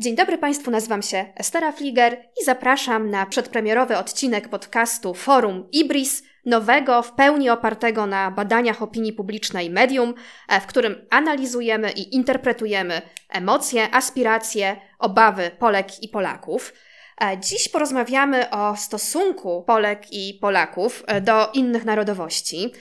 Dzień dobry Państwu, nazywam się Estera Fliger i zapraszam na przedpremierowy odcinek podcastu Forum Ibris, nowego, w pełni opartego na badaniach opinii publicznej medium, e, w którym analizujemy i interpretujemy emocje, aspiracje, obawy Polek i Polaków. E, dziś porozmawiamy o stosunku Polek i Polaków e, do innych narodowości.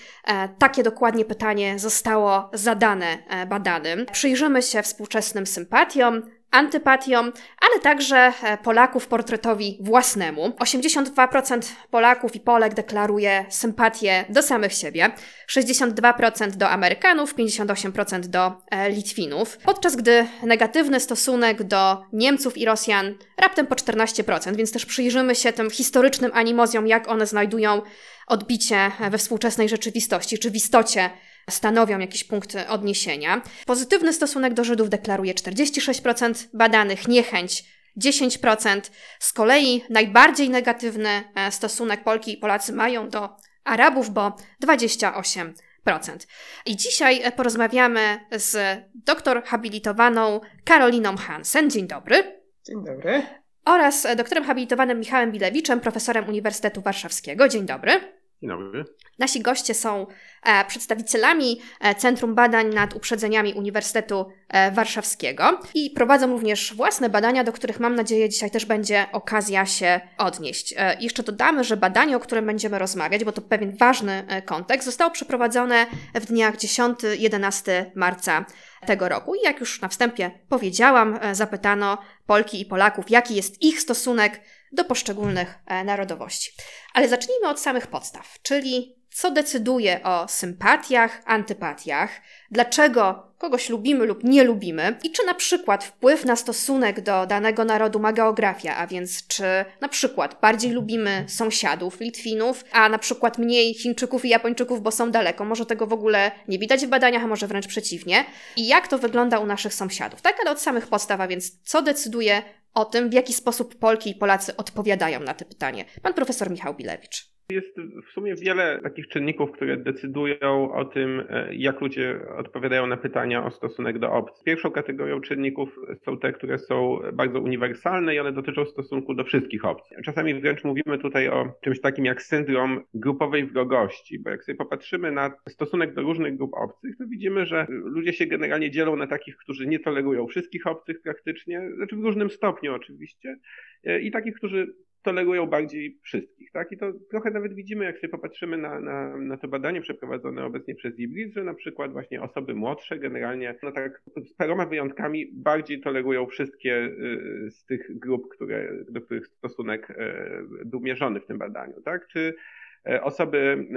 Takie dokładnie pytanie zostało zadane badanym. Przyjrzymy się współczesnym sympatiom, antypatią, ale także e, Polaków portretowi własnemu. 82% Polaków i Polek deklaruje sympatię do samych siebie, 62% do Amerykanów, 58% do e, Litwinów, podczas gdy negatywny stosunek do Niemców i Rosjan raptem po 14%, więc też przyjrzymy się tym historycznym animozjom, jak one znajdują odbicie we współczesnej rzeczywistości, czy w istocie stanowią jakiś punkt odniesienia. Pozytywny stosunek do Żydów deklaruje 46% badanych, niechęć 10%. Z kolei najbardziej negatywny e, stosunek Polki i Polacy mają do Arabów, bo 28%. I dzisiaj e, porozmawiamy z doktor habilitowaną Karoliną Hansen. Dzień dobry. Dzień dobry. Oraz doktorem habilitowanym Michałem Bilewiczem, profesorem Uniwersytetu Warszawskiego. Dzień dobry. Dzień dobry. Nasi goście są e, przedstawicielami e, Centrum Badań nad Uprzedzeniami Uniwersytetu e, Warszawskiego i prowadzą również własne badania, do których mam nadzieję dzisiaj też będzie okazja się odnieść. Jeszcze dodamy, że badanie, o którym będziemy rozmawiać, bo to pewien ważny kontekst, zostało przeprowadzone w dniach 10-11 marca tego roku. I jak już na wstępie powiedziałam, zapytano Polki i Polaków, jaki jest ich stosunek do poszczególnych e, narodowości. Ale zacznijmy od samych podstaw, czyli co decyduje o sympatiach, antypatiach, dlaczego kogoś lubimy lub nie lubimy i czy na przykład wpływ na stosunek do danego narodu ma geografia, a więc czy na przykład bardziej lubimy sąsiadów Litwinów, a na przykład mniej Chińczyków i Japończyków, bo są daleko. Może tego w ogóle nie widać w badaniach, a może wręcz przeciwnie. I jak to wygląda u naszych sąsiadów, tak? Ale od samych podstaw, a więc co decyduje o tym, w jaki sposób Polki i Polacy odpowiadają na to pytanie. Pan profesor Michał Bilewicz. Jest w sumie wiele takich czynników, które decydują o tym, e, jak ludzie odpowiadają na pytania o stosunek do obcych. Pierwszą kategorią czynników są te, które są bardzo uniwersalne i one dotyczą stosunku do wszystkich obcych. Czasami wręcz mówimy tutaj o czymś takim jak syndrom grupowej wrogości, bo jak sobie popatrzymy na stosunek do różnych grup obcych, to widzimy, że ludzie się generalnie dzielą na takich, którzy nie tolerują wszystkich obcych praktycznie, znaczy w różnym stopniu oczywiście, e, i takich, którzy tolerują bardziej wszystkich, tak? I to trochę nawet widzimy, jak sobie popatrzymy na, na, na to badanie przeprowadzone obecnie przez IBRIS, że na przykład właśnie osoby młodsze generalnie, no tak z paroma wyjątkami bardziej tolerują wszystkie y, z tych grup, które, do których stosunek y, był mierzony w tym badaniu, tak? Czy y, osoby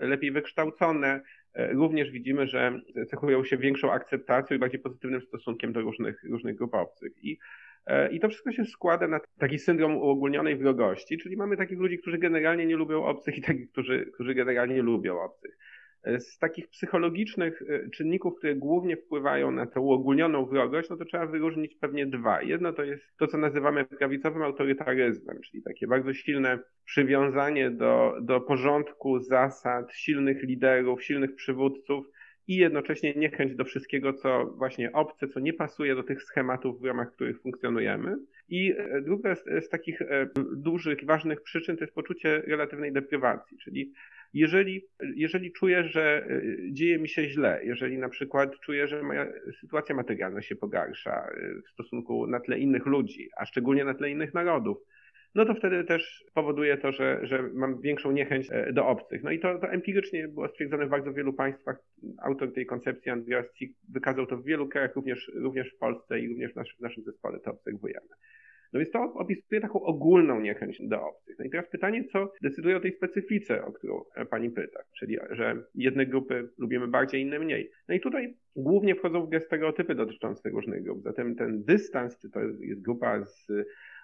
lepiej wykształcone, również widzimy, że cechują się większą akceptacją i bardziej pozytywnym stosunkiem do różnych, różnych grup obcych. I E, I to wszystko się składa na taki syndrom uogólnionej wrogości, czyli mamy takich ludzi, którzy generalnie nie lubią obcych i takich, którzy, którzy generalnie lubią obcych. E, z takich psychologicznych e, czynników, które głównie wpływają na tę uogólnioną wrogość, no to trzeba wyróżnić pewnie dwa. Jedno to jest to, co nazywamy prawicowym autorytaryzmem, czyli takie bardzo silne przywiązanie do, do porządku, zasad, silnych liderów, silnych przywódców, i jednocześnie niechęć do wszystkiego, co właśnie obce, co nie pasuje do tych schematów, w ramach których funkcjonujemy. I e, druga z, z takich dużych, ważnych przyczyn to jest poczucie relatywnej deprywacji, czyli jeżeli, jeżeli czuję, że e, dzieje mi się źle, jeżeli na przykład czuję, że moja sytuacja materialna się pogarsza w stosunku na tle innych ludzi, a szczególnie na tle innych narodów, no to wtedy też powoduje to, że, że mam większą niechęć e, do obcych. No i to, to empirycznie było stwierdzone w bardzo wielu państwach. Autor tej koncepcji, Andreas Cik, wykazał to w wielu krajach, również, również w Polsce i również w, nasz, w naszym zespole to obserwujemy. No więc to opisuje taką ogólną niechęć do obcych. No i teraz pytanie, co decyduje o tej specyfice, o którą e, pani pyta, czyli że jedne grupy lubimy bardziej, inne mniej. No i tutaj głównie wchodzą w grę stereotypy dotyczące różnych grup. Zatem ten dystans, czy to jest grupa z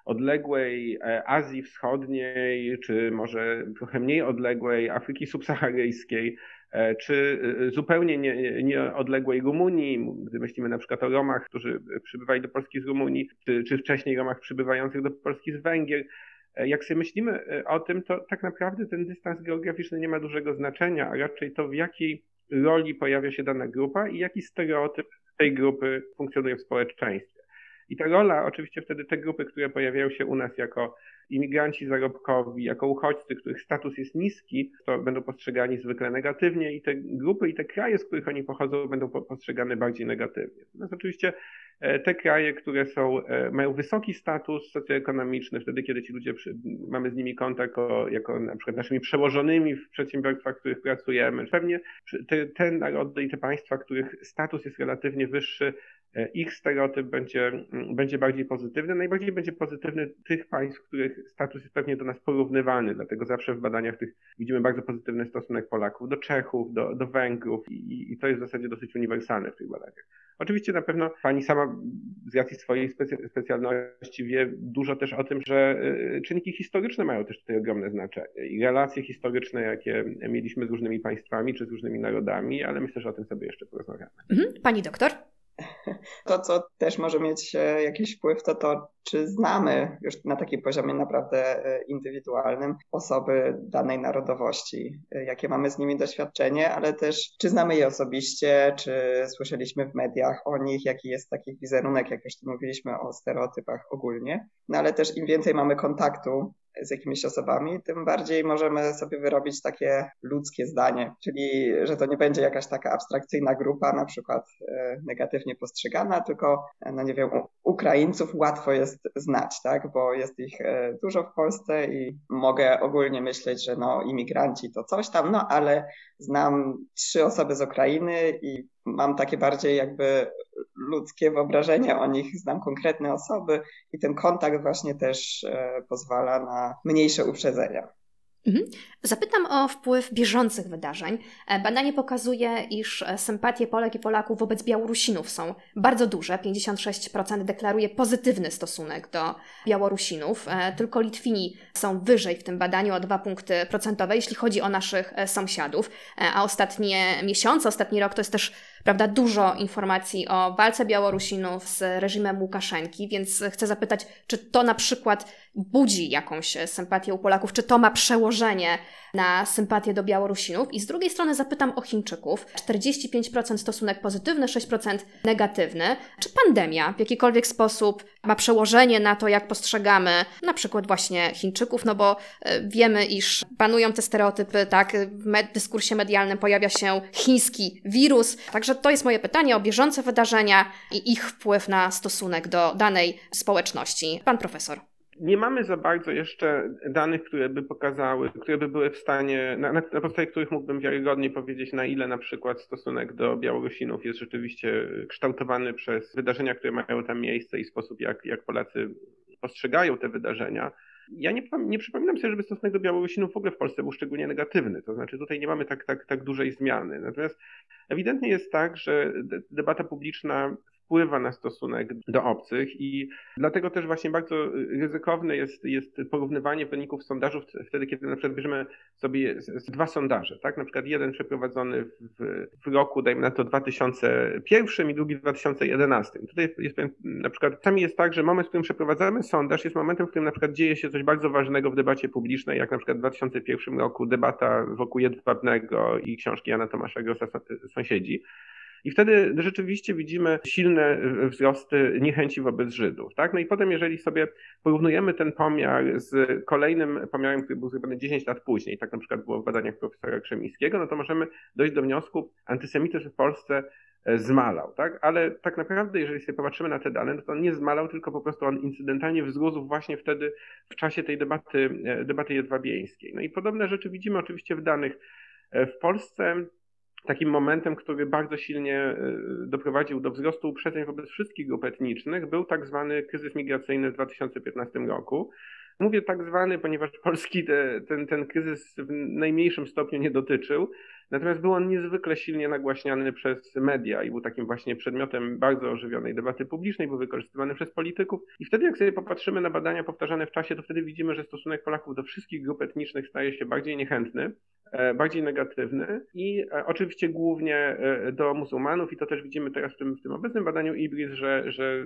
odległej e, Azji Wschodniej, czy może trochę mniej odległej Afryki Subsaharyjskiej, czy e, zupełnie nieodległej nie Rumunii, gdy myślimy na przykład o Romach, którzy przybywali do Polski z Rumunii, czy, czy wcześniej Romach przybywających do Polski z Węgier. Jak sobie myślimy o tym, to tak naprawdę ten dystans geograficzny nie ma dużego znaczenia, a raczej to w jakiej roli pojawia się dana grupa i jaki stereotyp tej grupy funkcjonuje w społeczeństwie. I ta rola, oczywiście wtedy te grupy, które pojawiają się u nas jako imigranci zarobkowi, jako uchodźcy, których status jest niski, to będą postrzegani zwykle negatywnie i te grupy i te kraje, z których oni pochodzą, będą postrzegane bardziej negatywnie. Natomiast oczywiście e, te kraje, które są, e, mają wysoki status socjoekonomiczny, wtedy kiedy ci ludzie, mamy z nimi kontakt jako, jako na przykład naszymi przełożonymi w przedsiębiorstwach, w których pracujemy, pewnie te, te narody i te państwa, których status jest relatywnie wyższy, ich stereotyp będzie, mm, będzie bardziej pozytywny. Najbardziej będzie pozytywny tych państw, których status jest pewnie do nas porównywalny, dlatego zawsze w badaniach tych widzimy bardzo pozytywny stosunek Polaków do Czechów, do, do Węgrów i, i to jest w zasadzie dosyć uniwersalne w tych badaniach. Oczywiście na pewno pani sama z racji swojej specjalności wie dużo też o tym, że e, czynniki historyczne mają też tutaj ogromne znaczenie i relacje historyczne, jakie mieliśmy z różnymi państwami czy z różnymi narodami, ale myślę, że o tym sobie jeszcze porozmawiamy. Mhm. Pani doktor? To, co też może mieć e, jakiś wpływ, to to, czy znamy już na takim poziomie naprawdę e, indywidualnym osoby danej narodowości, e, jakie mamy z nimi doświadczenie, ale też czy znamy je osobiście, czy słyszeliśmy w mediach o nich, jaki jest taki wizerunek, jak już tu mówiliśmy o stereotypach ogólnie. No ale też im więcej mamy kontaktu z jakimiś osobami, tym bardziej możemy sobie wyrobić takie ludzkie zdanie, czyli że to nie będzie jakaś taka abstrakcyjna grupa, na przykład e, negatywnie postrzegana, tylko, no nie wiem, Ukraińców łatwo jest znać, tak, bo jest ich e, dużo w Polsce i mogę ogólnie myśleć, że no imigranci to coś tam, no ale znam trzy osoby z Ukrainy i mam takie bardziej jakby ludzkie wyobrażenie o nich, znam konkretne osoby i ten kontakt właśnie też e, pozwala na mniejsze uprzedzenia. Mhm. Zapytam o wpływ bieżących wydarzeń. E, badanie pokazuje, iż e, sympatie Polek i Polaków wobec Białorusinów są bardzo duże. 56% deklaruje pozytywny stosunek do Białorusinów. E, tylko Litwini są wyżej w tym badaniu o 2 punkty procentowe, jeśli chodzi o naszych sąsiadów. A ostatnie miesiące, ostatni rok to jest też prawda, dużo informacji o walce Białorusinów z reżimem Łukaszenki, więc chcę zapytać, czy to na przykład budzi jakąś sympatię u Polaków, czy to ma przełożenie na sympatię do Białorusinów. I z drugiej strony zapytam o Chińczyków. 45% stosunek pozytywny, 6% negatywny. Czy pandemia w jakikolwiek sposób ma przełożenie na to, jak postrzegamy na przykład właśnie Chińczyków? No bo e, wiemy, iż panują te stereotypy, tak, w med dyskursie medialnym pojawia się chiński wirus. Także to jest moje pytanie o bieżące wydarzenia i ich wpływ na stosunek do danej społeczności. Pan profesor nie mamy za bardzo jeszcze danych, które by pokazały, które by były w stanie, na, na, podstawie których mógłbym wiarygodnie powiedzieć, na ile na przykład stosunek do Białorusinów jest rzeczywiście kształtowany przez wydarzenia, które mają tam miejsce i sposób, jak, jak Polacy postrzegają te wydarzenia. Ja nie, nie przypominam sobie, żeby stosunek do Białorusinów w ogóle w Polsce był szczególnie negatywny. To znaczy tutaj nie mamy tak, tak, tak dużej zmiany. Natomiast ewidentnie jest tak, że debata publiczna wpływa na stosunek do obcych i dlatego też właśnie bardzo ryzykowne jest, jest porównywanie wyników sondażów wtedy, kiedy na przykład bierzemy sobie dwa sondaże, tak? Na przykład jeden przeprowadzony w, w roku, dajmy na to 2001 i drugi w 2011. Tutaj jest na przykład, czasami jest tak, że moment, w którym przeprowadzamy sondaż jest momentem, w którym na przykład dzieje się coś bardzo ważnego w debacie publicznej, jak na przykład w 2001 roku debata wokół Jedwabnego i książki Jana Tomasza Grossa Sąsiedzi. I wtedy rzeczywiście widzimy silne wzrosty niechęci wobec Żydów. Tak? No i potem, jeżeli sobie porównujemy ten pomiar z kolejnym pomiarem, który był zrobiony 10 lat później, tak na przykład było w badaniach profesora Krzemińskiego, no to możemy dojść do wniosku, antysemityzm w Polsce e, zmalał, tak? Ale tak naprawdę, jeżeli sobie popatrzymy na te dane, no to on nie zmalał, tylko po prostu on incydentalnie wzrósł właśnie wtedy w czasie tej debaty, e, debaty jedwabieńskiej. No i podobne rzeczy widzimy oczywiście w danych. E, w Polsce takim momentem, który bardzo silnie e, doprowadził do wzrostu uprzedzeń wobec wszystkich grup etnicznych, był tak zwany kryzys migracyjny w 2015 roku. Mówię tak zwany, ponieważ Polski te, ten, ten kryzys w najmniejszym stopniu nie dotyczył, natomiast był on niezwykle silnie nagłaśniany przez media i był takim właśnie przedmiotem bardzo ożywionej debaty publicznej, był wykorzystywany przez polityków. I wtedy, jak sobie popatrzymy na badania powtarzane w czasie, to wtedy widzimy, że stosunek Polaków do wszystkich grup etnicznych staje się bardziej niechętny. bardziej negatywny i oczywiście głównie do muzułmanów i to też widzimy teraz w tym, w tym obecnym badaniu IBRIS, że, że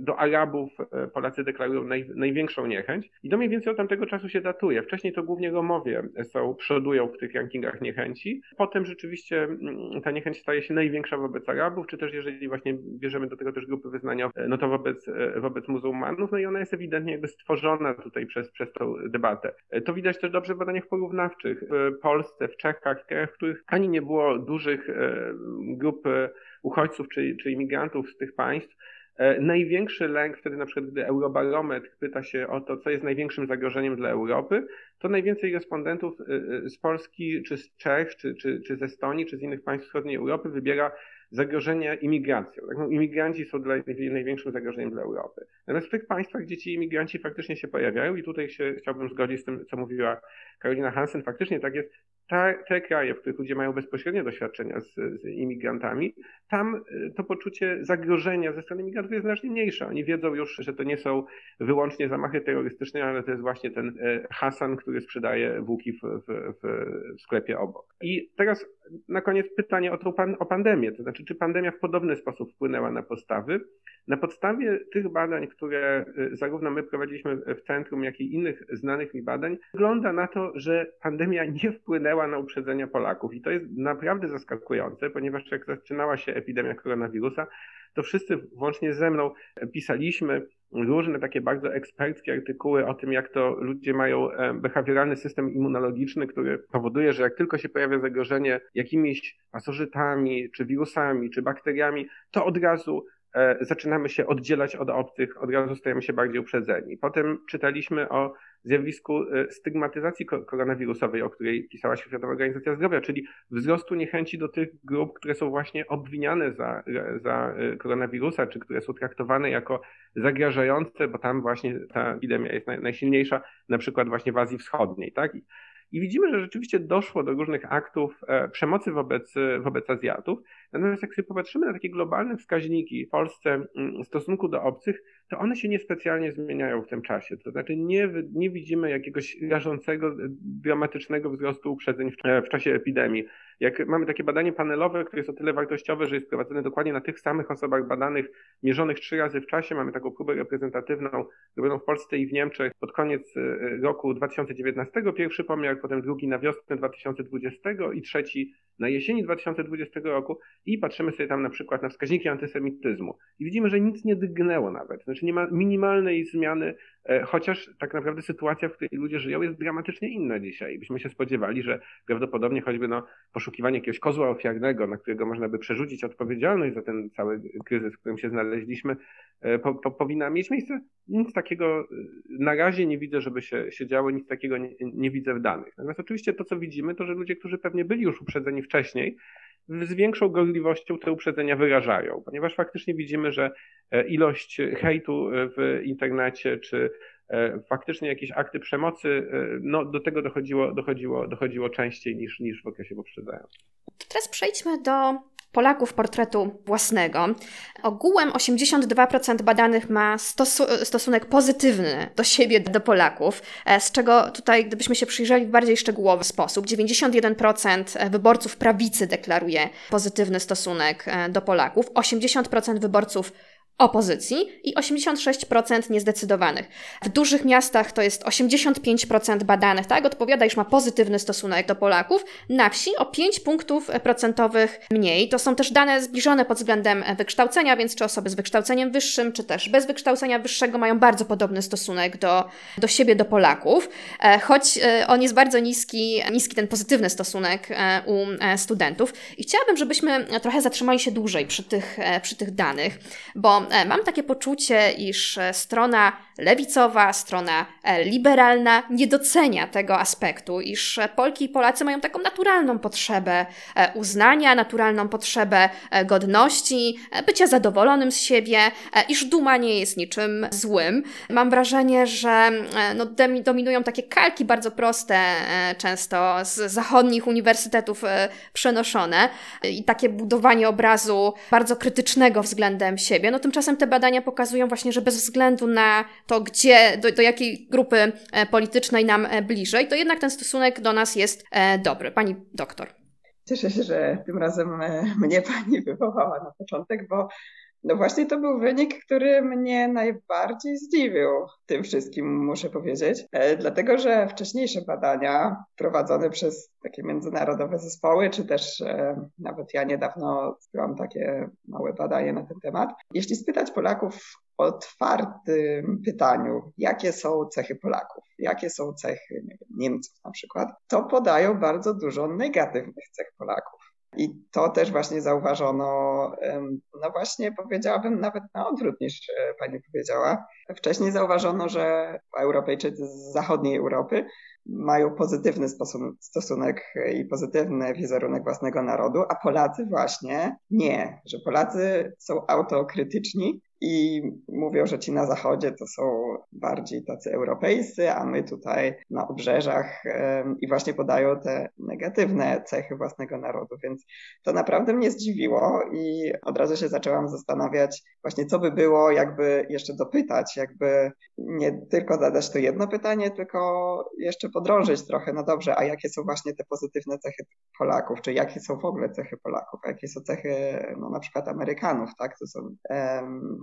do Arabów Polacy deklarują naj, największą niechęć i to mniej więcej od tamtego czasu się datuje. Wcześniej to głównie Romowie są, przodują w tych rankingach niechęci. Potem rzeczywiście mm, ta niechęć staje się największa wobec Arabów, czy też jeżeli właśnie bierzemy do tego też grupy wyznaniowe, no to wobec, wobec muzułmanów, no i ona jest ewidentnie jakby stworzona tutaj przez, przez tą debatę. To widać też dobrze w badaniach porównawczych. W Polsce, w Czechach, w krajach, w których ani nie było dużych e, grup e, uchodźców czy, czy imigrantów z tych państw, e, Największy lęk wtedy, na przykład, gdy Eurobarometr pyta się o to, co jest największym zagrożeniem dla Europy, to najwięcej respondentów z Polski, czy z Czech, czy, czy, czy z Estonii, czy z innych państw wschodniej Europy wybiera zagrożenia imigracją. Tak? No, imigranci są dla, największym zagrożeniem dla Europy. Natomiast w tych państwach, gdzie ci imigranci faktycznie się pojawiają, i tutaj się chciałbym zgodzić z tym, co mówiła Karolina Hansen, faktycznie tak jest, te, te kraje, w których ludzie mają bezpośrednie doświadczenia z, z, imigrantami, tam y, to poczucie zagrożenia ze strony imigrantów jest znacznie mniejsze. Oni wiedzą już, że to nie są wyłącznie zamachy terrorystyczne, ale to jest właśnie ten y, Hasan, który sprzedaje włóki w, w, w sklepie obok. I teraz na koniec pytanie o, pan, o pandemię, to znaczy, czy pandemia w podobny sposób wpłynęła na postawy? Na podstawie tych badań, które y, zarówno my prowadziliśmy w centrum, jak i innych znanych mi badań, wygląda na to, że pandemia nie wpłynęła na uprzedzenia Polaków. I to jest naprawdę zaskakujące, ponieważ jak zaczynała się epidemia koronawirusa, to wszyscy, włącznie ze mną, pisaliśmy różne takie bardzo eksperckie artykuły o tym, jak to ludzie mają e, behawioralny system immunologiczny, który powoduje, że jak tylko się pojawia zagrożenie jakimiś pasożytami, czy wirusami, czy bakteriami, to od razu e, zaczynamy się oddzielać od obcych, od razu stajemy się bardziej uprzedzeni. Potem czytaliśmy o zjawisku e, stygmatyzacji koronawirusowej, o której pisała Światowa Organizacja Zdrowia, czyli wzrostu niechęci do tych grup, które są właśnie obwiniane za, za e, koronawirusa, czy które są traktowane jako zagrażające, bo tam właśnie ta epidemia jest najsilniejsza, na przykład właśnie w Azji Wschodniej, tak? I widzimy, że rzeczywiście doszło do różnych aktów e, przemocy wobec, wobec Azjatów. Natomiast jak sobie popatrzymy na takie globalne wskaźniki w Polsce mm, w stosunku do obcych, to one się niespecjalnie zmieniają w tym czasie. To znaczy nie, nie widzimy jakiegoś rażącego, dramatycznego wzrostu uprzedzeń w, w czasie epidemii. Jak mamy takie badanie panelowe, które jest o tyle wartościowe, że jest prowadzone dokładnie na tych samych osobach badanych, mierzonych trzy razy w czasie, mamy taką próbę reprezentatywną robioną w Polsce i w Niemczech pod koniec e, roku 2019, pierwszy pomiar, potem drugi na wiosnę 2020 i trzeci na jesieni 2020 roku i patrzymy sobie tam na przykład na wskaźniki antysemityzmu. I widzimy, że nic nie drgnęło nawet, znaczy nie ma minimalnej zmiany, chociaż tak naprawdę sytuacja, w której ludzie żyją jest dramatycznie inna dzisiaj. Byśmy się spodziewali, że prawdopodobnie choćby no, poszukiwanie jakiegoś kozła ofiarnego, na którego można by przerzucić odpowiedzialność za ten cały kryzys, w którym się znaleźliśmy, e, po, po, powinna mieć miejsce. Nic takiego e, na razie nie widzę, żeby się, się działo, nic takiego nie, nie widzę w danych. Natomiast oczywiście to, co widzimy, to, że ludzie, którzy pewnie byli już uprzedzeni wcześniej, z większą gorliwością te uprzedzenia wyrażają, ponieważ faktycznie widzimy, że e, ilość hejtu e, w internecie czy e, faktycznie jakieś akty przemocy, no do tego dochodziło, dochodziło, dochodziło częściej niż, niż w okresie poprzedzającym. Teraz przejdźmy do Polaków portretu własnego. Ogółem 82% badanych ma stosu stosunek pozytywny do siebie, do Polaków, e, z czego tutaj, gdybyśmy się przyjrzeli w bardziej szczegółowy sposób, 91% wyborców prawicy deklaruje pozytywny stosunek e, do Polaków, 80% wyborców opozycji i 86% niezdecydowanych. W dużych miastach to jest 85% badanych, tak, odpowiada, iż ma pozytywny stosunek do Polaków. Na wsi o 5 punktów procentowych mniej. To są też dane zbliżone pod względem wykształcenia, więc czy osoby z wykształceniem wyższym, czy też bez wykształcenia wyższego mają bardzo podobny stosunek do, do siebie, do Polaków, e, choć e, on jest bardzo niski, niski ten pozytywny stosunek e, u studentów. I chciałabym, żebyśmy trochę zatrzymali się dłużej przy tych, przy tych danych, bo mam takie poczucie, iż e, strona lewicowa, strona e, liberalna nie docenia tego aspektu, iż Polki i Polacy mają taką naturalną potrzebę uznania, naturalną potrzebę godności, bycia zadowolonym z siebie, iż duma nie jest niczym złym. Mam wrażenie, że no, dominują takie kalki bardzo proste, często z zachodnich uniwersytetów przenoszone i takie budowanie obrazu bardzo krytycznego względem siebie. No, tymczasem tymczasem te badania pokazują właśnie, że bez względu na to, gdzie, do, do jakiej grupy e, politycznej nam e, bliżej, to jednak ten stosunek do nas jest dobry. Pani doktor. Cieszę się, że tym razem mnie pani wywołała na początek, bo no właśnie to był wynik, który mnie najbardziej zdziwił tym wszystkim, muszę powiedzieć, e, dlatego że wcześniejsze badania prowadzone przez takie międzynarodowe zespoły, czy też e, nawet ja niedawno zrobiłam takie małe badanie na ten temat. Jeśli spytać Polaków otwartym pytaniu, jakie są cechy Polaków, jakie są cechy nie wiem, Niemców na przykład, to podają bardzo dużo negatywnych cech Polaków. I to też właśnie zauważono, no właśnie powiedziałabym nawet na odwrót niż e, pani powiedziała. Wcześniej zauważono, że Europejczycy z zachodniej Europy mają pozytywny stosunek i pozytywny wizerunek własnego narodu, a Polacy właśnie nie, że Polacy są autokrytyczni i mówią, że ci na zachodzie to są bardziej tacy europejscy, a my tutaj na obrzeżach i właśnie podają te negatywne cechy własnego narodu, więc to naprawdę mnie zdziwiło i od razu się zaczęłam zastanawiać właśnie co by było, jakby jeszcze dopytać, jakby nie tylko zadać to jedno pytanie, tylko jeszcze podrążyć trochę, no dobrze, a jakie są właśnie te pozytywne cechy Polaków, czy jakie są w ogóle cechy Polaków, a jakie są cechy no na przykład Amerykanów, tak, to są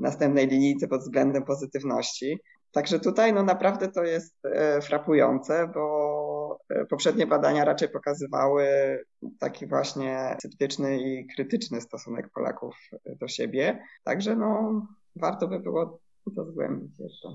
następnej linijce pod względem pozytywności. Także tutaj no naprawdę to jest e, frapujące, bo e, poprzednie badania raczej pokazywały taki właśnie sceptyczny i krytyczny stosunek Polaków do siebie. Także no warto by było to zgłębić jeszcze.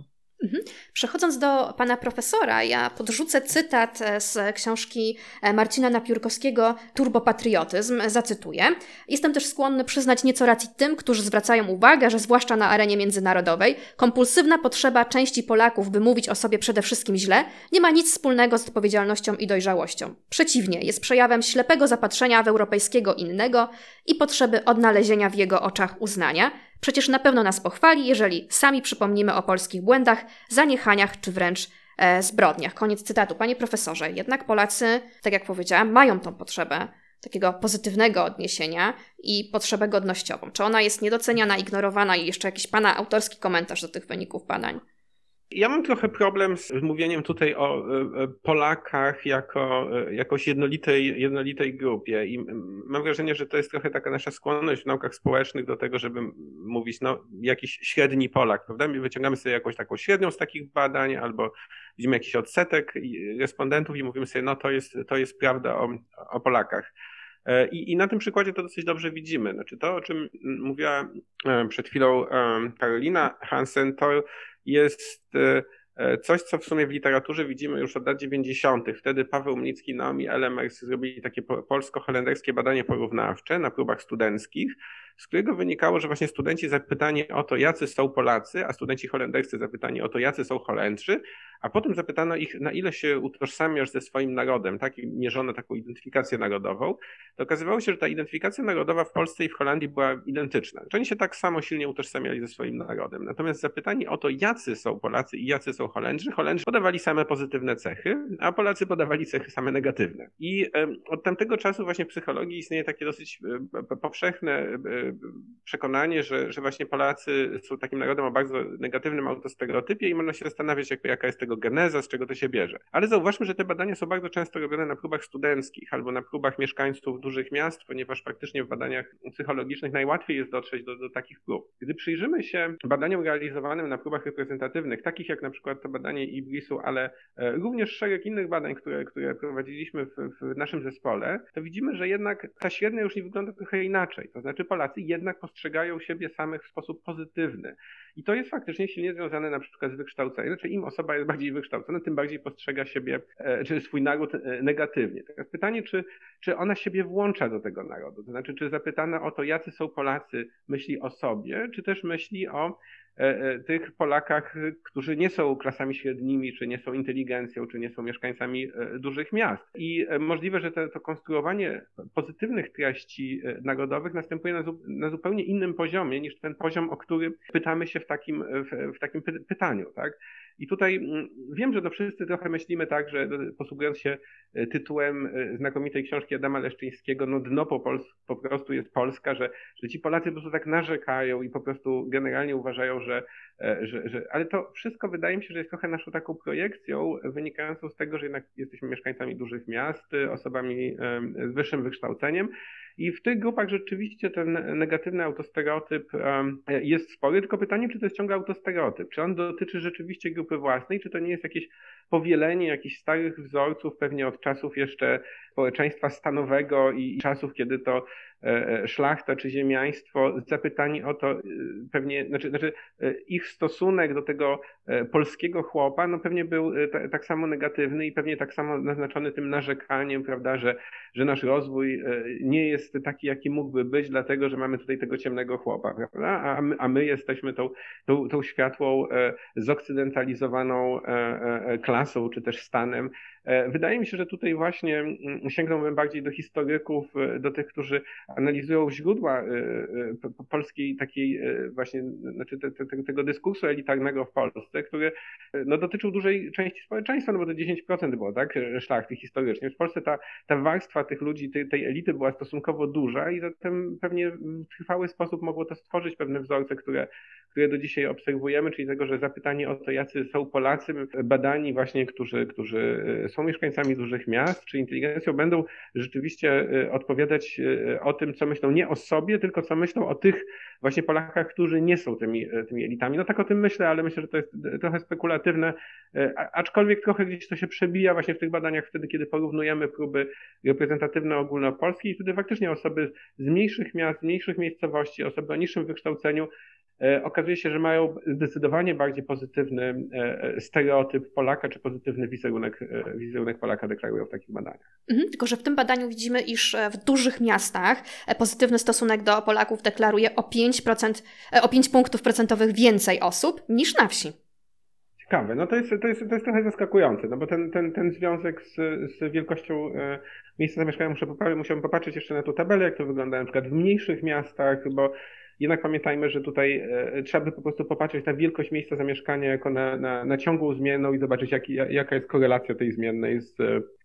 Mhm. Przechodząc do pana profesora, ja podrzucę cytat e, z książki e, Marcina Napiórkowskiego Turbopatriotyzm. Zacytuję. Jestem też skłonny przyznać nieco racji tym, którzy zwracają uwagę, że zwłaszcza na arenie międzynarodowej kompulsywna potrzeba części Polaków, by mówić o sobie przede wszystkim źle, nie ma nic wspólnego z odpowiedzialnością i dojrzałością. Przeciwnie, jest przejawem ślepego zapatrzenia w europejskiego innego i potrzeby odnalezienia w jego oczach uznania, Przecież na pewno nas pochwali, jeżeli sami przypomnimy o polskich błędach, zaniechaniach czy wręcz e, zbrodniach. Koniec cytatu. Panie profesorze, jednak Polacy, tak jak powiedziałam, mają tą potrzebę takiego pozytywnego odniesienia i potrzebę godnościową. Czy ona jest niedoceniana, ignorowana i jeszcze jakiś Pana autorski komentarz do tych wyników badań? Ja mam trochę problem z mówieniem tutaj o e, e, Polakach jako e, jakoś jednolitej, jednolitej grupie i mam wrażenie, że to jest trochę taka nasza skłonność w naukach społecznych do tego, żeby mówić, no, jakiś średni Polak, prawda? My wyciągamy sobie jakąś taką średnią z takich badań albo widzimy jakiś odsetek respondentów i mówimy sobie, no to jest, to jest prawda o, o Polakach. I, I, na tym przykładzie to dosyć dobrze widzimy. Znaczy to, o czym mówiła przed chwilą Karolina Hansen, to jest e, e, coś, co w sumie w literaturze widzimy już od lat 90. Wtedy Paweł Mnicki, Naomi Elemers zrobili takie polsko-holenderskie badanie porównawcze na próbach studenckich, z którego wynikało, że właśnie studenci zapytani o to, jacy są Polacy, a studenci holenderscy zapytani o to, jacy są Holendrzy, a potem zapytano ich, na ile się utożsamiasz ze swoim narodem, tak, i mierzono taką identyfikację narodową, to okazywało się, że ta identyfikacja narodowa w Polsce i w Holandii była identyczna. Że oni się tak samo silnie utożsamiali ze swoim narodem. Natomiast zapytani o to, jacy są Polacy i jacy są Holendrzy, Holendrzy podawali same pozytywne cechy, a Polacy podawali cechy same negatywne. I od tamtego czasu właśnie w psychologii istnieje takie dosyć e, powszechne e, przekonanie, że, że właśnie Polacy są takim narodem o bardzo negatywnym autostereotypie i można się zastanawiać, jakby, jaka jest tego geneza, z czego to się bierze. Ale zauważmy, że te badania są bardzo często robione na próbach studenckich albo na próbach mieszkańców dużych miast, ponieważ faktycznie w badaniach psychologicznych najłatwiej jest dotrzeć do, do takich prób. Gdy przyjrzymy się badaniom realizowanym na próbach reprezentatywnych, takich jak na przykład to badanie Ibrisu, ale e, również szereg innych badań, które, które prowadziliśmy w, w naszym zespole, to widzimy, że jednak ta średnia już nie wygląda trochę inaczej. To znaczy Polacy jednak postrzegają siebie samych w sposób pozytywny. I to jest faktycznie silnie związane na przykład z wykształceniem. Znaczy im osoba jest bardziej wykształcona, tym bardziej postrzega siebie, e, czy swój naród e, negatywnie. Teraz pytanie, czy, czy ona siebie włącza do tego narodu? To znaczy, czy zapytana o to, jacy są Polacy, myśli o sobie, czy też myśli o tych Polakach, którzy nie są klasami średnimi, czy nie są inteligencją, czy nie są mieszkańcami dużych miast. I możliwe, że to, to konstruowanie pozytywnych treści narodowych następuje na, na, zupełnie innym poziomie niż ten poziom, o który pytamy się w takim, w, w takim pytaniu. Tak? I tutaj mm, wiem, że to wszyscy trochę myślimy tak, że posługując się e, tytułem e, znakomitej książki Adama Leszczyńskiego, no dno po, Pols po prostu jest Polska, że, że ci Polacy po prostu tak narzekają i po prostu generalnie uważają, że, e, że, że... Ale to wszystko wydaje mi się, że jest trochę naszą taką projekcją wynikającą z tego, że jednak jesteśmy mieszkańcami dużych miast, osobami z wyższym wykształceniem i w tych grupach rzeczywiście ten negatywny autostereotyp jest spory, tylko pytanie, czy to jest ciągle autostereotyp? Czy on dotyczy rzeczywiście grupy własnej, czy to nie jest jakieś powielenie jakichś starych wzorców, pewnie od czasów jeszcze społeczeństwa stanowego i czasów, kiedy to E, e, szlachta czy ziemiaństwo, zapytani o to e, pewnie, znaczy, znaczy ich stosunek do tego polskiego chłopa, no pewnie był tak samo negatywny i pewnie tak samo naznaczony tym narzekaniem, prawda, że, że nasz rozwój nie jest taki, jaki mógłby być, dlatego, że mamy tutaj tego ciemnego chłopa, prawda, a my, a my jesteśmy tą, tą, tą światłą, zokcydentalizowaną klasą, czy też stanem. Wydaje mi się, że tutaj właśnie mm, sięgnąłbym bardziej do historyków, do tych, którzy analizują źródła y, polskiej takiej właśnie, znaczy te, te, tego dyskursu elitarnego w Polsce, który no, dotyczył dużej części społeczeństwa, no bo to 10% było, tak, szlachty historycznie. W Polsce ta, ta warstwa tych ludzi, tej, tej elity była stosunkowo duża i zatem pewnie w trwały sposób mogło to stworzyć pewne wzorce, które, które do dzisiaj obserwujemy, czyli tego, że zapytanie o to, jacy są Polacy, badani właśnie, którzy, którzy są mieszkańcami dużych miast, czy inteligencją, będą rzeczywiście odpowiadać o tym, co myślą nie o sobie, tylko co myślą o tych właśnie Polakach, którzy nie są tymi, e, tymi elitami. No tak o tym myślę, ale myślę, że to jest trochę spekulatywne, aczkolwiek trochę gdzieś to się przebija właśnie w tych badaniach wtedy, kiedy porównujemy próby reprezentatywne ogólnopolskie i wtedy faktycznie osoby z mniejszych miast, z mniejszych miejscowości, osoby o niższym wykształceniu okazuje się, że mają zdecydowanie bardziej pozytywny e, stereotyp Polaka, czy pozytywny wizerunek, e, wizerunek Polaka deklarują w takich badaniach. Mhm, tylko, że w tym badaniu widzimy, iż w dużych miastach pozytywny stosunek do Polaków deklaruje o 5%, o 5 punktów procentowych więcej osób niż na wsi. Ciekawe, no to jest, to jest, to jest trochę zaskakujące, no bo ten, ten, ten związek z, z wielkością miejsca zamieszkania muszę poprawić, musiałbym popatrzeć jeszcze na tą tabelę, jak to wygląda na przykład w mniejszych miastach, bo jednak pamiętajmy, że tutaj e, trzeba by po prostu popatrzeć na wielkość miejsca zamieszkania jako na, na, na ciągłą zmienną i zobaczyć, jak, jaka jest korelacja tej zmiennej z,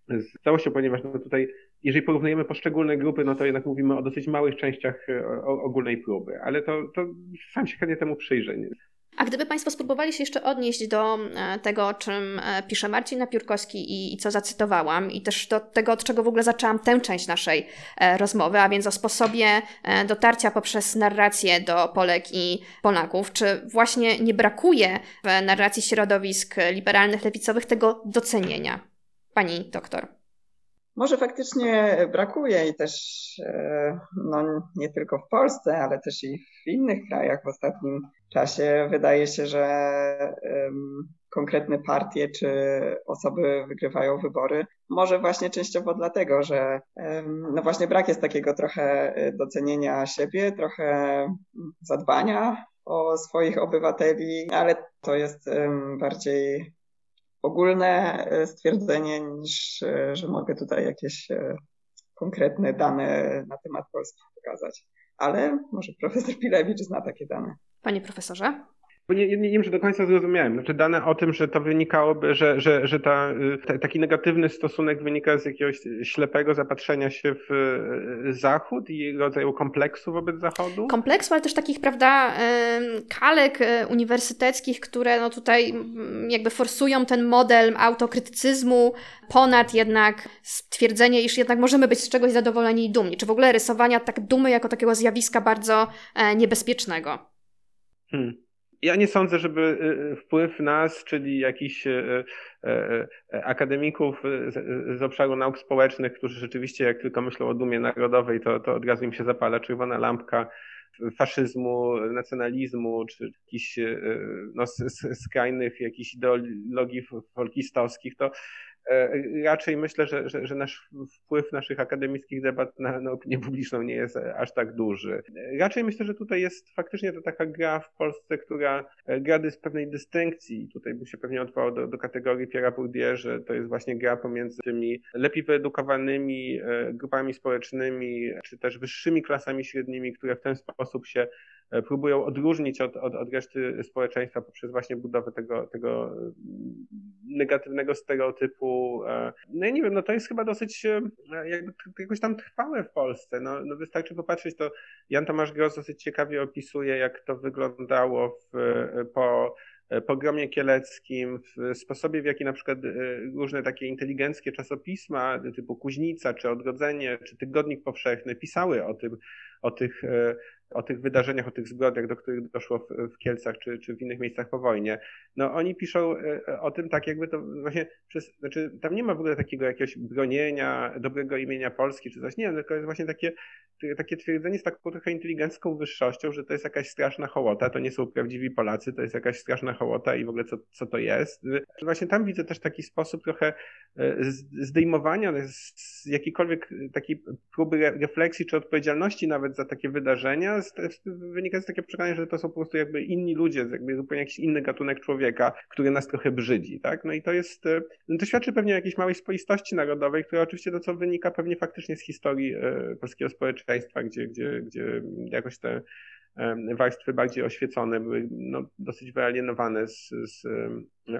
z całością, ponieważ no tutaj, jeżeli porównujemy poszczególne grupy, no to jednak mówimy o dosyć małych częściach e, ogólnej próby, ale to, to sam się chętnie temu przyjrzę. A gdyby Państwo spróbowali się jeszcze odnieść do e, tego, o czym e, pisze Marcin Napiórkowski i, i co zacytowałam, i też do tego, od czego w ogóle zaczęłam tę część naszej e, rozmowy, a więc o sposobie dotarcia poprzez narrację do Polek i Polaków, czy właśnie nie brakuje w narracji środowisk liberalnych, lewicowych tego docenienia? Pani doktor. Może faktycznie brakuje i też no, nie tylko w Polsce, ale też i w innych krajach w ostatnim czasie wydaje się, że um, konkretne partie czy osoby wygrywają wybory. Może właśnie częściowo dlatego, że um, no właśnie brak jest takiego trochę docenienia siebie, trochę zadbania o swoich obywateli, ale to jest um, bardziej ogólne e, stwierdzenie niż, e, że mogę tutaj jakieś e, konkretne dane na temat Polski pokazać. Ale może profesor Pilewicz zna takie dane. Panie profesorze? Bo nie, nie, nie wiem, czy do końca zrozumiałem. Znaczy dane o tym, że to wynikałoby, że, że, że ta, y, taki negatywny stosunek wynika z jakiegoś ślepego zapatrzenia się w y, Zachód i rodzaju kompleksu wobec Zachodu? Kompleksu, ale też takich, prawda, kalek y, uniwersyteckich, które no tutaj jakby forsują ten model autokrytycyzmu ponad jednak stwierdzenie, iż jednak możemy być z czegoś zadowoleni i dumni. Czy w ogóle rysowania tak dumy jako takiego zjawiska bardzo e, niebezpiecznego? Hmm. Ja nie sądzę, żeby y, y, wpływ nas, czyli jakichś y, akademików z, obszaru nauk społecznych, którzy rzeczywiście jak tylko myślą o dumie narodowej, to, to od razu im się zapala czerwona lampka faszyzmu, nacjonalizmu, czy jakichś no, skrajnych jakichś ideologii folkistowskich, to raczej myślę, że, że, że, nasz wpływ naszych akademickich debat na, na opinię publiczną nie jest aż tak duży. Raczej myślę, że tutaj jest faktycznie to taka gra w Polsce, która gra z pewnej dystynkcji. Tutaj bym się pewnie odwołał do, do kategorii Pierre'a Bourdieu, że to jest właśnie gra pomiędzy tymi lepiej wyedukowanymi grupami społecznymi, czy też wyższymi klasami średnimi, które w ten sposób się E, próbują odróżnić od, od, od reszty społeczeństwa poprzez właśnie budowę tego, tego mm, negatywnego stereotypu. E, no i nie wiem, no to jest chyba dosyć e, jakby jakoś tam trwałe w Polsce. No, no wystarczy popatrzeć, to Jan Tomasz Gross dosyć ciekawie opisuje, jak to wyglądało w, po pogromie kieleckim, w sposobie, w jaki na przykład różne takie inteligenckie czasopisma typu Kuźnica, czy Odrodzenie, czy Tygodnik Powszechny pisały o tym, o tych o tych wydarzeniach, o tych zbrodniach, do których doszło w, w Kielcach czy, czy w innych miejscach po wojnie. No oni piszą e, o tym tak jakby to właśnie przez, znaczy tam nie ma w ogóle takiego jakiegoś bronienia dobrego imienia Polski czy coś, nie, tylko jest właśnie takie, takie twierdzenie z taką trochę inteligencką wyższością, że to jest jakaś straszna hołota, to nie są prawdziwi Polacy, to jest jakaś straszna hołota i w ogóle co, co to jest. Właśnie tam widzę też taki sposób trochę e, zdejmowania z jakiejkolwiek takiej próby refleksji czy odpowiedzialności nawet za takie wydarzenia, wynika z takiego przekonania, że to są po prostu jakby inni ludzie, jakby zupełnie jakiś inny gatunek człowieka, który nas trochę brzydzi, tak? No i to jest, e, no to świadczy pewnie o jakiejś małej swoistości narodowej, która oczywiście to, co wynika pewnie faktycznie z historii e, polskiego społeczeństwa, gdzie, gdzie, gdzie jakoś te warstwy bardziej oświecone były no, dosyć wyalienowane z, z